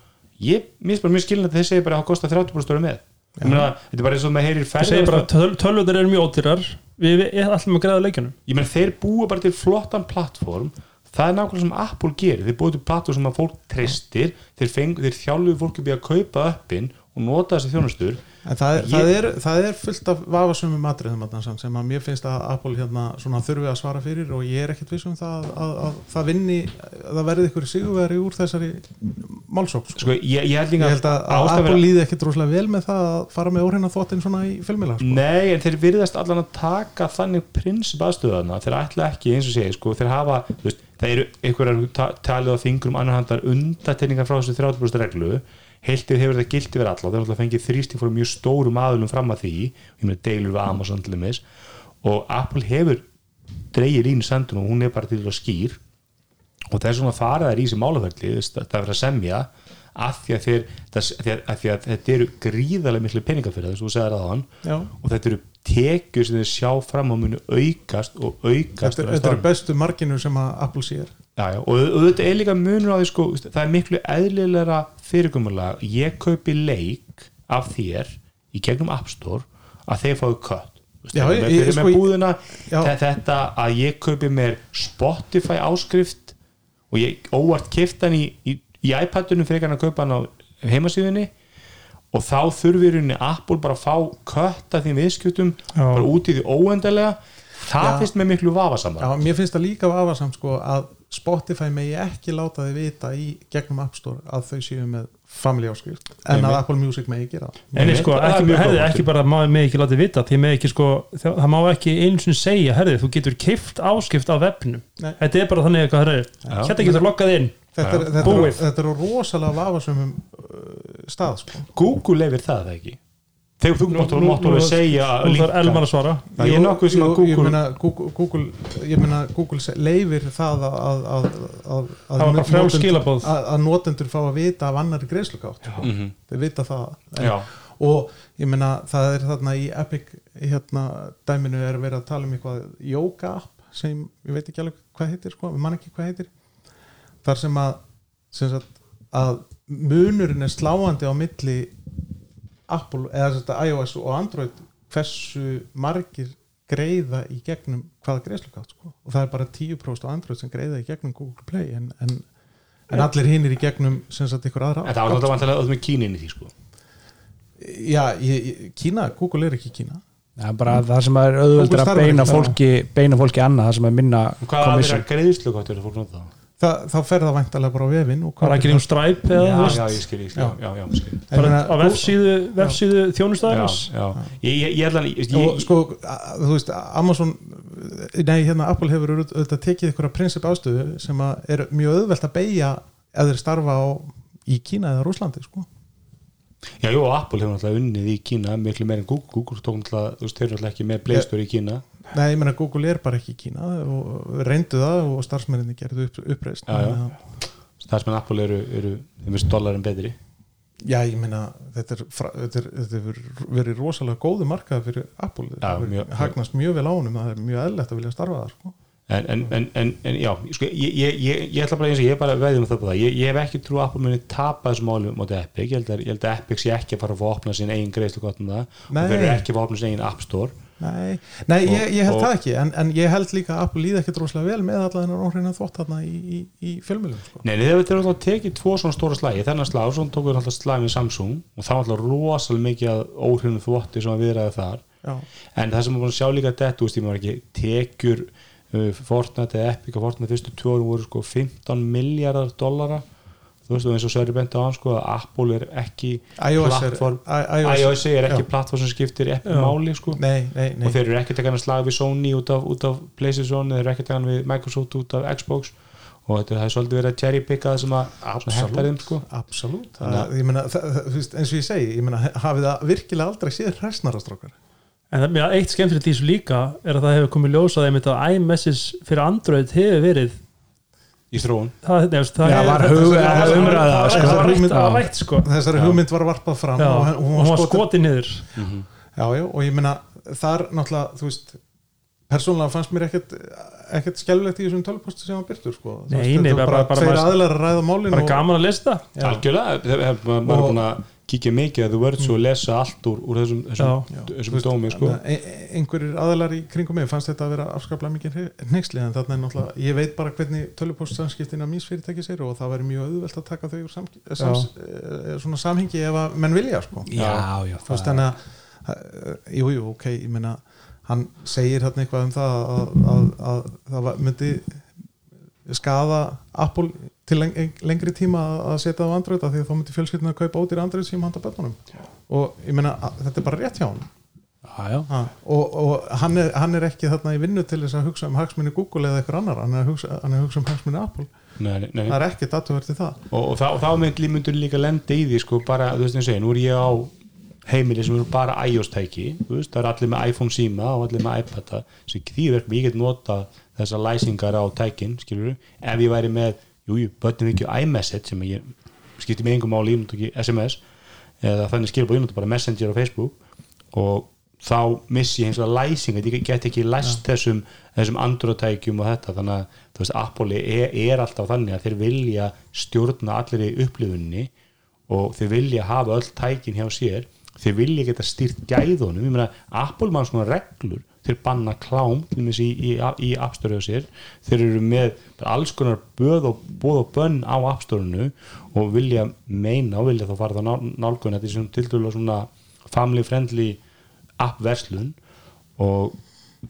ég minnst bara mjög skilin að þeir segja bara að það kostar 30% stóri með. Ég meina, þetta er bara eins og maður heyrir það segir bara ferðar töl, tölvunar eru mjög ódýrar við, við ætlum að græða leikjunum. Ég meina, þeir búa bara til flottan plattform það er nákvæmlega sem Apple gerir þeir búa til plattform sem að fólk treystir þeir, þeir þjálfu fólk upp í að kaupa uppin og nota þessi þjónustur En það er, Ég- það, er, það er fullt af vafasumum samt sem að mér finnst að Apple hérna svona þurfi að svara fyrir og ég er ekkert viss um það að, að það vinni að það verði ykkur sigurveri úr þessari málsók sko. sko, ég, ég held held að, Apple fyrir- líði ekkert rosalega vel með það að fara með óhreina þóttin svona í filmila sko. Nei, en þeir virðast allan að taka þannig prinsip aðstöðana, þeir ætla ekki eins og segja, sko, þeir hafa, veist, það eru einhverjar ta talið á fingrum annar handar undatekningar frá þessu 30% reglu heiltið hefur þetta gilt yfir alla. Þeir náttúrulega fengið þrýsting fór mjög stórum aðlum fram að því, ég meina deilur við Amazon til dæmis. Og Apple hefur dreigir ín sendun og hún er bara til að skýr. Og þess vegna fara þær í þessi málaferli þú veist, það er verið að semja af því að, þeir, það, að, því að, þetta eru gríðarlega miklu peningar fyrir það, þess að þú aðan Já. og þetta eru tekjur sem þeir sjá fram á munu aukast og aukast Þetta, þetta eru bestu marginu sem að Apple sér já, já, og, þetta er líka munur á því sko, það er miklu eðlilega fyrirkomulega ég kaupi leik af þér í gegnum App Store að þeir fáðu kött Já, ég- ég- sko, búðina þetta að ég kaupi mér Spotify áskrift og ég óvart kifta hann í, í, í iPadunum fyrir að kaupa hann á heimasíðunni og þá þurfi í rauninni Apple bara að fá kött af því viðskiptum Já. bara út í því óendalega það Já. finnst mér miklu vafasamar Já, mér finnst það líka vafasamt sko að Spotify megi ekki láta þið vita í gegnum App Store að þau séu með family áskrift en að Apple Music megi gera En Nei, sko, ekki, herði, ekki bara má með ekki látið vita því með ekki sko, það, má ekki einu sinni segja, herði, þú getur kift áskipt á vefnum, Nei. þetta er bara þannig eitthvað, herði, Já. hérna getur loggað inn. Þetta er, þetta, er, þetta er rosalega vafasumum uh, stað sko. Google lefir það ekki þegar þú máttu að segja Nú þarf Elmar að svara. Já, ég er nokkuð sem að Jú, ég Google- meina, Google, Google ég meina Google leifir það að, að, að, að, að, að notendur fá að vita af annari greiðslugátt. Mhm. þeir vita það. En, Já. og ég meina það er þarna í Epic hérna dæminu er verið að tala um eitthvað yoga app sem ég veit ekki alveg hvað heitir sko, við man ekki hvað heitir. Þar sem að sem sagt, að munurinn er sláandi á milli Apple eða iOS og Android hversu margir greiða í gegnum hvaða greiðslugátt sko. og það er bara 10% á Android sem greiða í gegnum Google Play en, en, en allir hinn er í gegnum sem sagt ykkur aðra En það var þetta vantilega öðrum með kíninni því sko Já, ég, ég, Kína, Google er ekki Kína Það er bara það sem er að starfar beina fólki, beina fólki annað, það sem er minna Hvað að commission. vera greiðslu gott er að fólk það? Þa, Þá fer það væntalega bara á vefin og bara ekki um Stripe eða, Já, já, ég skil, ég skil, Já. já, já, ég skil. Bara á vefsíðu, vefsíðu já, ég, ég, ég ætla að sko, að- þú veist, Amazon nei, hérna Apple hefur auðvitað tekið ykkur að prinsip ástöðu sem að er mjög auðvelt að beigja ef þeir starfa á, í Kína eða Rúslandi sko. já, jú, Apple hefur náttúrulega unnið í Kína miklu meir en Google, Google tók náttúrulega, þú veist, þeir eru náttúrulega ekki með Play Store í Kína Nei, ég meina Google er bara ekki í Kína og reyndu það og starfsmenninni gerðu upp, uppreist það sem Apple eru, eru veist dollarin betri. Já, ég meina þetta fra- þetta þetta er verið rosalega góðu markað fyrir Apple. Það mjög- hagnast mjög vel á honum það er mjög eðlert að vilja starfa þar sko. en, en, en, en, en já, sko, ég, ég, ég, ég ætla bara eins og ég er bara veðið um það það ég, ég hef ekki trú að Apple muni tapa þessu máli mótið Epic, ég held, að, ég held að Epic sé ekki að fara að opna sín eigin greiðslu gott um það. Nei. og eru ekki að opna sín eigin App Store Nei, nei Og- ég, ég held og- það ekki en, en ég held líka að Apple líði ekkert rosalega vel með allar þennan óhreina þvott þarna í, í, í fjölmjölum sko. Nei, þeir eru alltaf tekið tvo svona stóra slagi. Þennan slag, svo tókuðu alltaf slag með Samsung og það var alltaf rosalega mikið að óhrifnum þvotti sem að viðræði þar. Já, en það sem maður sjá líka þetta, veist, ég maður ekki tekjur uh, Fortnite eða Epic og Fortnite fyrstu tvö árum voru sko 15 miljardar dollara þú veist, og eins og Sverri benti á hann sko að Apple er ekki iOS er, plattform I- iOS, iOS er ekki já. plattform sem skiptir Apple Já. máli sko. Nei, nei, nei. Og þeir eru ekki hann að slag við Sony út af, út af PlayStation, þeir eru ekki hann við Microsoft út af Xbox. Og þetta er svolítið verið að cherry picka það sem að hentar þeim sko. þú veist, eins og ég segi ég meina, hafið það virkilega aldrei séð hræsnarastrókar en það er eitt skemmtilegt í þessu líka er að það hefur komið ljósað einmitt að iMessage fyrir Android hefur verið í þróun það, nefnst, það Já, er- var hug- það- það- umræða, það- sko. það var rætt- var rætt sko þessari hugmynd var varpað fram Já, og, hún, hún var skotið niður já, já, og ég meina, þar náttúrulega, þú veist persónulega fannst mér ekkert ekkert skelvilegt í þessum tölpostu sem hann byrtur sko. Nei, nei, var bara- bara, bara bara gaman að lesta Já. algjörlega, maður er búin að kíkja mikið að þú verður svo að lesa allt úr, úr þessum, þessum, þessum dómi sko. e e- einhverjir aðilar í kringum mig fannst þetta að vera afskaplega mikið hneiksli en þarna er náttúrulega, ég veit bara hvernig tölupostsamskiptin af mís fyrirtækis eru og það væri mjög auðvelt að taka þau úr samski, eh, sams, e, svona samhengi ef að menn vilja sko. já, já, Þú veist, þannig að uh, jú, jú, ok, ég meina hann segir hérna eitthvað um það að, að, að það var- myndi skaða Apple til leng lengri tíma að- setja það á Android því að þá myndi fjölskyldinu að kaupa ódýr Android síma handa börnunum. Og ég meina, þetta er bara rétt hjá hann já, já. ha, og, og hann, er, hann er ekki þarna í vinnu til þess að hugsa um hagsmunni Google eða eitthvað annar, hann er að hugsa, hann er að hugsa um hagsmunni Apple, nei, nei, það er ekki datuvert í það. Og, og, þá, og þá myndur líka lenda í því sko, bara, þú veist og segja, nú er ég á heimili sem eru bara iOS-tæki þú veist, það er allir með iPhone síma og allir með iPad sem því verkum ég get nota þessar læsingar á tækin skilur ef ég væri með, jú, jú, börnum ekki iMessage sem ég skipti með ég nota ekki SMS eða þannig skilur nota bara Messenger og Facebook og þá missi ég eins og læsingar, ég get ekki læst þessum, þessum Android-tækjum og þetta, þannig að þú veist, Apple er, er alltaf þannig að þeir vilja stjórna allir í upplifunni og þeir vilja hafa öll tækin hjá sér þeir vilja geta stýrt gæðunum. Ég meina, Apple mann svona reglur þeir banna klám í, í, í appstöru á sér, þeir eru með alls konar böð og bóð og bönn á appstörunu og vilja meina og vilja þá fara það nálgun. Þetta er svona til dæmis svona family friendly appverslun og,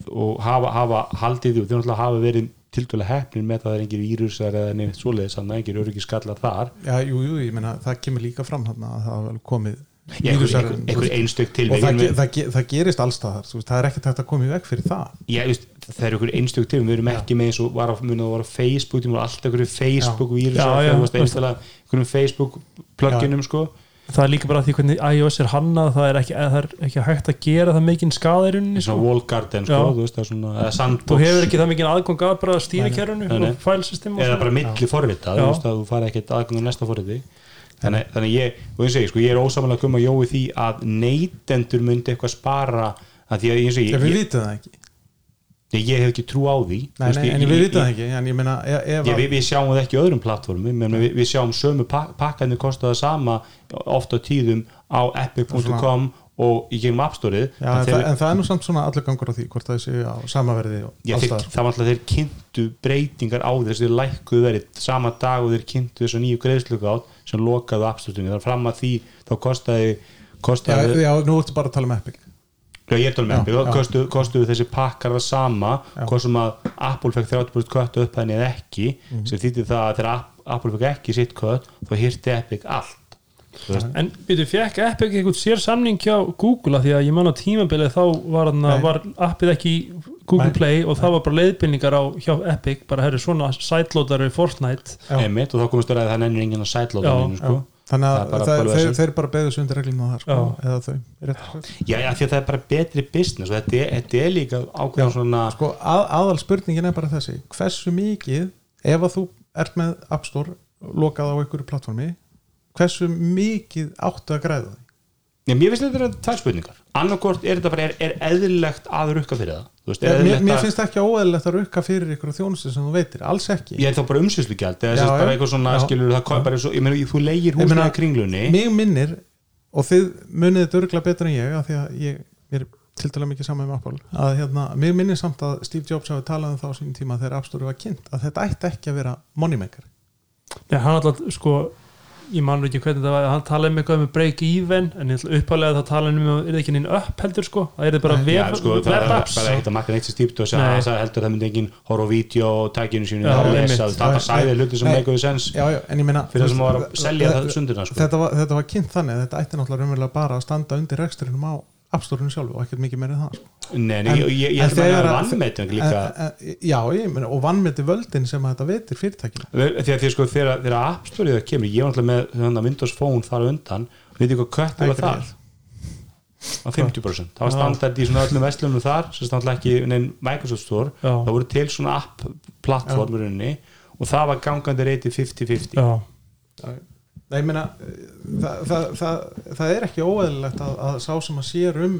og hafa, hafa haldið því og þeir náttúrulega hafa verið til dæmis hefnin með það er engir vírusar eða neitt svoleiðis, þannig að engir öryggi skallar þar. Já, jú, jú, ég meina, það kemur líka fram þarna að það hafa komið einhver, einhver, einstök og tilvik það, en ge, við- það, ge, það gerist allstaðar veist, það er ekkert hægt að koma í veg fyrir það. Já, veist, það er einhver einstök til við erum ekki með eins og var að var á Facebook það var alltaf einhverju Facebook vírus einhverjum Facebook pluginum sko. Það er líka bara því hvernig iOS er hannað það er ekki, það er ekki hægt að gera það mikinn svona sko. wall garden sko, þú veist, það svona þú hefur ekki það mikinn aðgang að bara nei. og fælsystem eða bara milli forrita þú þú fara ekkert aðgang á næsta forriti þannig, þannig ég, og ég segi, sko, ég er ósamanlega um að jói því að neytendur myndi eitthvað spara að því að ég segi, Þegar við ég, vitum það ekki. Ég, ég hef ekki trú á því. Nei, nei, ég- en við ég- vitum það ekki en ég meina, ef, ef Já, við, við sjáum það ekki á öðrum plattformum menn við, við sjáum sömu pak pakkarnir kosta það sama ofta tíðum á epic.com og í gegnum appstórið Já, en, það, en það er nú samt svona allur gangur á því hvort það sé á samaverði og allstaðar. það var alltaf þeir kynntu breytingar á þess þeir lækkuðu verið sama dag og þeir kynntu þessu nýju greiðslugátt sem lokaðu appstórinu þannig fram að því þá kostaði já, já, nú ertu bara að tala um Epic. Já, ég er tala Já, með já. kostuðu, kostuðu þessi pakkar það sama hvað sem að Apple fekk 30% kött upp henni eða ekki Mhm. sem þýtti það að þegar App- Apple fekk ekki sitt kött þá hýrti Epic allt En byrju, fekk Epic eitthvað sér samning hjá Google? Að því að ég man á tímabilið þá var, hana, var appið ekki í Google Nei. Play og það var bara leiðbynningar á hjá Epic, bara herri svona sideloadar í Fortnite. Já. Einmitt, og þá komist þér að það nennir enginn að sætla Já, sko. þannig Það að bara það, bara þeir, þeir bara beðu sig undir reglum á það sko, eða þau já, já, því að það er bara betri business og þetta er, þetta er líka ákveðan svona sko, að, aðal spurningin er bara þessi. Hversu mikið, ef að þú ert með App Store lokað á einhverju plattformi hversu mikið áttu að græða því? Já, mér finnst þetta vera tvær spurningar. Annarkort er þetta bara, er, er eðlilegt að rukka fyrir það? Þú veist, er mér, mér að finnst ekki óeðlilegt að rukka fyrir ykkur þjónustu sem þú veitir, alls ekki. Ég er þá bara umsýslugjald eða bara eitthvað svona Já. skilur það kom bara svo, ég meina, þú leigir meina, kringlunni. mig minnir og þið munið þetta örgulega betur en ég af því að ég mér er til dæla mikið saman með Apple að hérna, mig minnir samt að Steve Jobs hafi talað um það á sínum tíma þegar App Store var kynnt að þetta ætti ekki að vera moneymaker. Já, hann alltaf, sko ég man nú ekki hvernig það var, hann talaði um eitthvað um break even, en uppalega það talaði um að er það ekki neinn upp heldur sko það er bara Nei. Já, web, sko, það web er apps bara ekkert að makka neitt sem stípt og það heldur að það myndi enginn horfa á vídeo og tækinu og einmitt. það sæði hluti sem nei. leikuðu sens já, já, en ég meina fyrir það sem var að selja það sundina sko. þetta, var, þetta var kynnt þannig að þetta ætti náttúrulega raunverulega bara að standa undir reksturinnum á App Store-inu sjálfu og ekkert mikið meira en það sko. Nei, nei, En- ég, ég, ég held að það þegar er vannmetum líka En- en- já, ég meina, og vannmeti völdin sem að þetta veitir fyrirtækinu. Því að því sko þegar, þegar App Store það kemur, ég var alltaf með þannig, Windows Phone þar undan, veit ég hvað kött var Æ, þar? Á 50% það var standard í svona öllum vestlunum þar sem standard ekki neinn Microsoft Store. Já. það voru til svona app plattformurinni og það var gangandi reytið 50-50 já, Nei, ég meina, það, það, það, það er ekki óeðlilegt að, að sá sem að sér um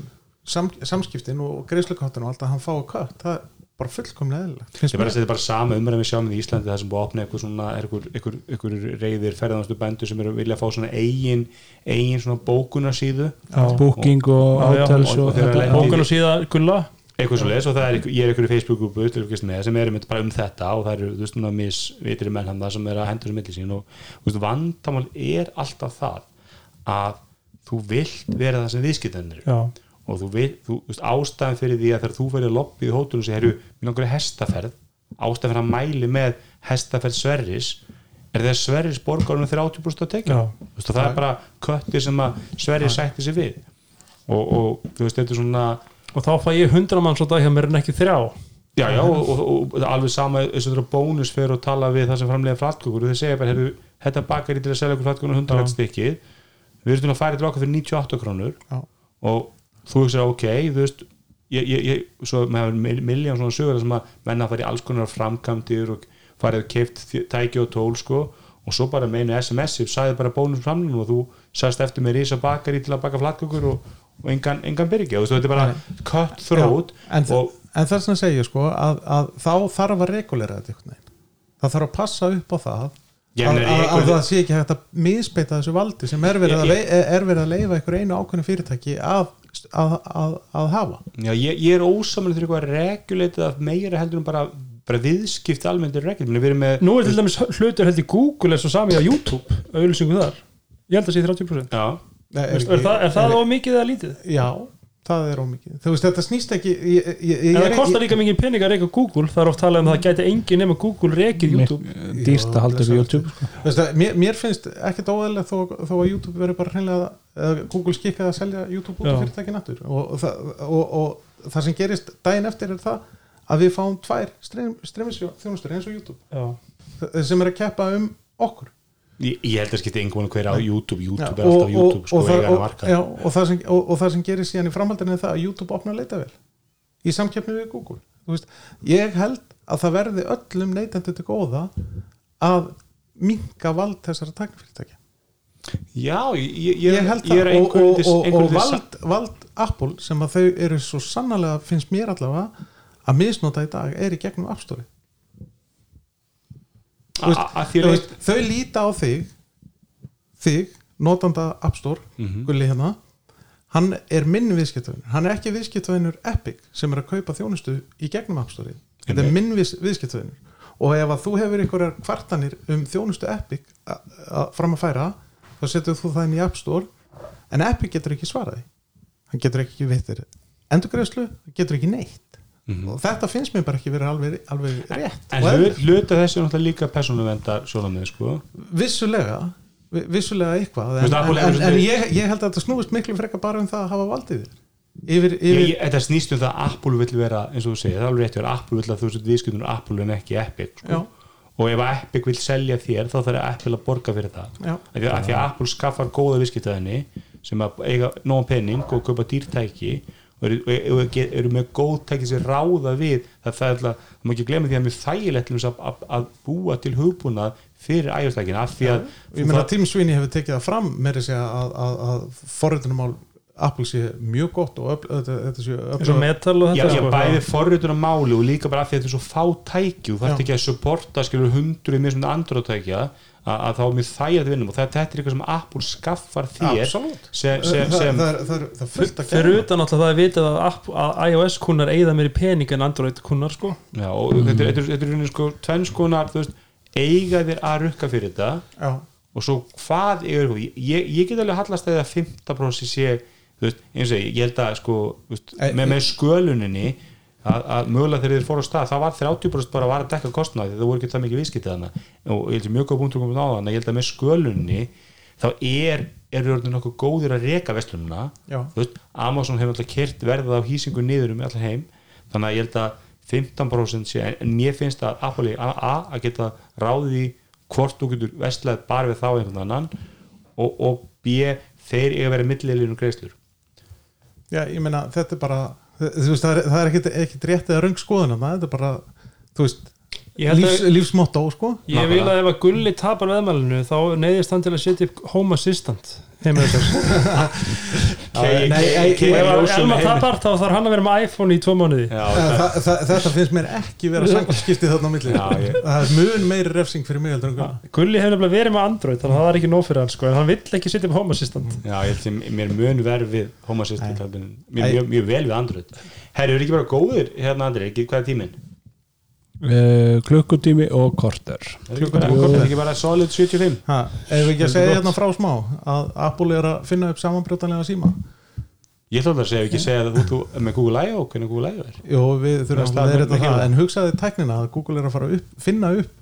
sam, samskiptin og greiðslukáttin og allt að hann fái kött það, bara fullkomlega eðlilegt. Ég bara mér. að þetta er bara sama umræðum við sjáum í Íslandi það sem búið að opna eitthvað svona er eitthvað, eitthvað, eitthvað reyðir ferðanastu bændur sem eru að vilja fá svona eigin eigin svona bókunarsíðu. Booking og hotels og- og, og og síða gulla eitthvað svo leis og það er, ég er fylgjast með sem er bara um þetta og það eru þú veist svona misvitri menn hann sem er að hendur sem milli sín og þú veist vandamál er alltaf það að þú vilt vera það sem viðskiptennir og þú veit, þú veist, ástæðan fyrir því að þegar þú fyrir lobbið í hótunum sem eru minn okkur hestaferð, ástæðan fyrir að mæli með hestaferð Sverris er þegar Sverris borgar um 30% að tekja, þú veist, og það er bara köttir sem að Sverris sætti sig við. Og, og þú veist, þetta er svona og þá fæ ég hundra mann svo dag hjá mér en ekki þrjá. Já, já, og, og, og, alveg sama eins og þetta er bónus fyrir að tala við það sem framlega flatkökur. Og þeir segja bara, heyrðu, þetta bakar í til að selja okkur flatkökur 100 Já. stykkið. Við erum að fara til okkar fyrir 98 krónur. Já. og þú veist ok, þú veist ég, ég, ég, svo með miljón svona sögur þar sem að menna fara í alls konar framkvæmdir og farið að keift tæki og tól sko. Og svo bara með einu SMS-ip sagði bara bónus framlunum og þú sagðist eftir með risa bakari til að baka flatkökur og, og engan, engan þú veist, þetta er bara cut throat en, og en það sem að segja sko að, að þá þarf að regulera þetta það þarf að passa upp á það Já, að, að, að það sé ekki hægt að misbeita þessu valdi sem er verið, Ég- lei, er verið að leifa einhver einu ákveðnu fyrirtæki að, að, að, að hafa. Já, ég, ég er ósamlega fyrir eitthvað regulatið af meira heldur en bara, bara viðskipti almennt er regulatið, við erum með nú er til dæmis hlutur held í Google eins og sami á YouTube auðlýsingu þar, ég held að sé 30% Já, Nei, Veist, er, það, er það á mikið eða lítið? Já, það er ómikið þú veist þetta snýst ekki ég, ég, ég, En ég, það kostar líka mikið pening að reyka Google. Það er oft talað um að það gæti engin nema Google reykið YouTube. dýrst að halda upp í YouTube sko. Veist það, mér, mér finnst ekkert óæðilegt þó, þó að YouTube verður bara hreinlega eða Google skikkaði að selja YouTube út af fyrirtæki nattur og, og, það, og, og það sem gerist daginn eftir er það að við fáum tvær streymisþjónustur eins og YouTube. Já. sem er að keppa um okkur ég, ég held að skipti einhvern hver á YouTube. YouTube er alltaf YouTube, sko, og, og, marka já, og, það sem, og, og það sem gerir síðan í framhaldinu er það að YouTube opnar leitavel í samkeppni við Google. Veist, ég held að það verði öllum neytandi til góða að minka vald þessara tæknifyrirtækja. Já, ég, ég, ég held ég það. Og, og, og, og vald, vald Apple sem að þau eru svo sannlega finnst mér allavega að misnota í dag er í gegnum App Store veist, þau líta á þig þig, notanda App Store Mhm. gulli hérna. Hann er minn viðskiptavinur. Hann er ekki viðskiptavinur Epic sem er að kaupa þjónustu í gegnum App Store þetta er minn viðs- viðskiptavinur. Og ef að þú hefur einhverjar kvartanir um þjónustu Epic fram að færa þá setur þú það inn í App Store en Epic getur ekki svaraði hann getur ekki veitir endurgreðslu, getur ekki neitt og þetta finnst mér bara ekki verið alveg, alveg rétt. En hluta þessu er náttúrulega líka persónuvendar sjónamið, sko. Vissulega vi- vissulega eitthvað en, en, en, en ég, ég held að þetta snúist miklu frekar bara um það að hafa valdið yfir, yfir ég, Þetta snýst um það að Apple vill vera eins og þú segir, það er alveg rétt, Apple vill að þú sett viðskiptunum Apple en ekki Epic, sko. Og ef Epic vill selja þér þá þarf Apple að borga fyrir það. Af því, að, Apple skaffar góða viðskiptaðinni sem að eiga nóg penning og kaupa dýrtæki og eru, eru, eru með góð tæki sem ráða við það, er alltaf, það má ekki glemma því að mjög þægilegt að, að, að búa til hugbúnað fyrir ægjastækin af því að ég meina að Tim Sweeney hefur tekið það fram með þess að, að, að, að forritunumál Apple sé mjög gott og öfl, þetta, þetta sé og Já, þetta já, sko, bæði forritunum máli og líka bara af því að þetta er svo fá tæki og það Já. er ekki að supporta skilur hundruð mér sem andróð tækja að, að þá er mjög þægilegt vinnum og þetta, þetta er eitthvað sem Apple skaffar þér sem, sem, það, sem það, er- það, er- það er fullt að fyrir utan alltaf það er vitað að, app, að iOS kunnar eigða mér í pening en Android kunnar sko. Já, og þetta, er- þetta, er- þetta er rauninni sko tvennskonar, þú veist, eiga þér að rukka fyrir þetta já, og svo hvað er, ég, ég get alveg hallast að það 15% sé, þú veist, eins og ég, ég held að sko, veist, með, með sköluninni að, að mögulega þegar þið fóru á stað, það var 30% bara var að dekka kostnaði, það voru ekki það mikið viðskiptið hana og ég held að mjög góð punktur komið á þannig, ég held að með sköluninni þá er, er orðin nokkuð góðir að reka vestlununa, Amazon hefur alltaf kert verðið á hýsingu niður um allan heim, þannig að ég held að 15% sé, en mér finnst að Apple a, a, að geta ráðið í hvort þú getur vestlað bara við þá einhvern annan. Og, og b, þeir eiga að vera millileginu greiðslur. Já, ég meina þetta er bara veist, það er, það er ekkit, ekkit rétt eða röng þarna, þetta er bara, þú veist lífs, að- lífsmotto sko. Ég vil að ef að Gulli tapar veðmælinu þá neyðist hann til að setja upp Home Assistant Nei, ef heiminn. tapar þá þarf hann að vera með iPhone í tvo mánuði. Þetta finnst mér ekki vera sangskipti þarna á milli. Já, ég- það er mun meiri refsing fyrir mig heldur en Gulli. Gulli hefur nefnilega verið með Android þannig að það er ekki nóg fyrir hann sko en hann vill ekki sitja með Home Assistant. Já, ég held sem mér mun verð við Home Assistant mér mjög, mjög vel við Android. Herru, eru ekki bara góðir hérna Andri, ekki hvað er tíminn? Uh, klukkutími og korter Er ekki bara, er ekki bara solid 75? Ha, ef við ekki að segja hérna frá smá að Apple er að finna upp samanbrjótanlega síma Ég ætla að segja, ekki segja að þú, með Google I.O. hvernig Google I.O. er Jú, við þurfum að það það. en hugsaði tæknina að Google er að fara upp, finna upp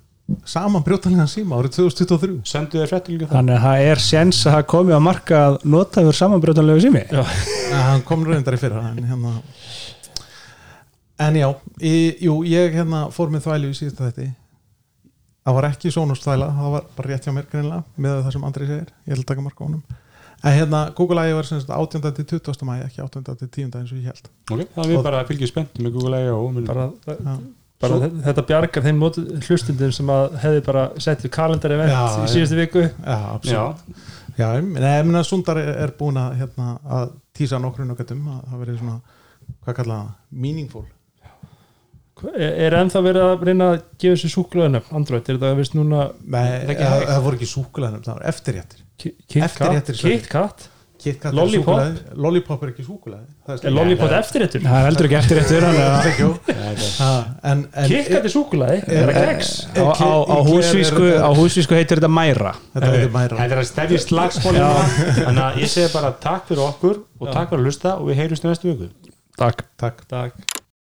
samanbrjótanlega síma árið 2023 Sendu þér frettu líka það þannig að það er séns að það komi marka að nota fyrir samanbrjótanlegu sími Já. Hann kom reyndar í fyrra en hérna en já, í, jú, ég hérna fór með þvælu í síðasta þetta það var ekki Sonos þvæla það var bara rétt hjá mér greinlega með það sem Andri segir, ég held að taka marka á honum en hérna, Google I.O. er sem sagt 18. til 20. mæ ekki 18. til 10. eins og ég held Ok, það er við bara að fylgja spennt með Google I.O. bara, Já. bara Svo- þetta bjargar þeim mót, hlustundum sem að hefði bara sett við kalendar event Já, í síðustu viku Já, absolutt Já, Já, ég ég meina Sundar er, er búin að, hérna, að tísa nokkru nokkuðum að það verið svona, hvað kalla meaningful er, ennþá verið að reyna að gefa sér súkuleganöfn Android, er þetta vist núna Nei, það, það voru ekki súkulæðnum, það var eftirréttir Ki- KitKat Lollipop? Lollipop er ekki súkulæði er Lollipop eftirréttur? Það er heldur ekki eftir eftir en, en KitKat er súkulegaði, er það keks á, húsvísku, á húsvísku heitir þetta mæra Þetta verður mæra þetta er að stefja slagsmálum Þannig að ég segi bara takk fyrir okkur og takk fyrir að hlusta og við heyrjumst í næstu viku. Takk. Takk. Takk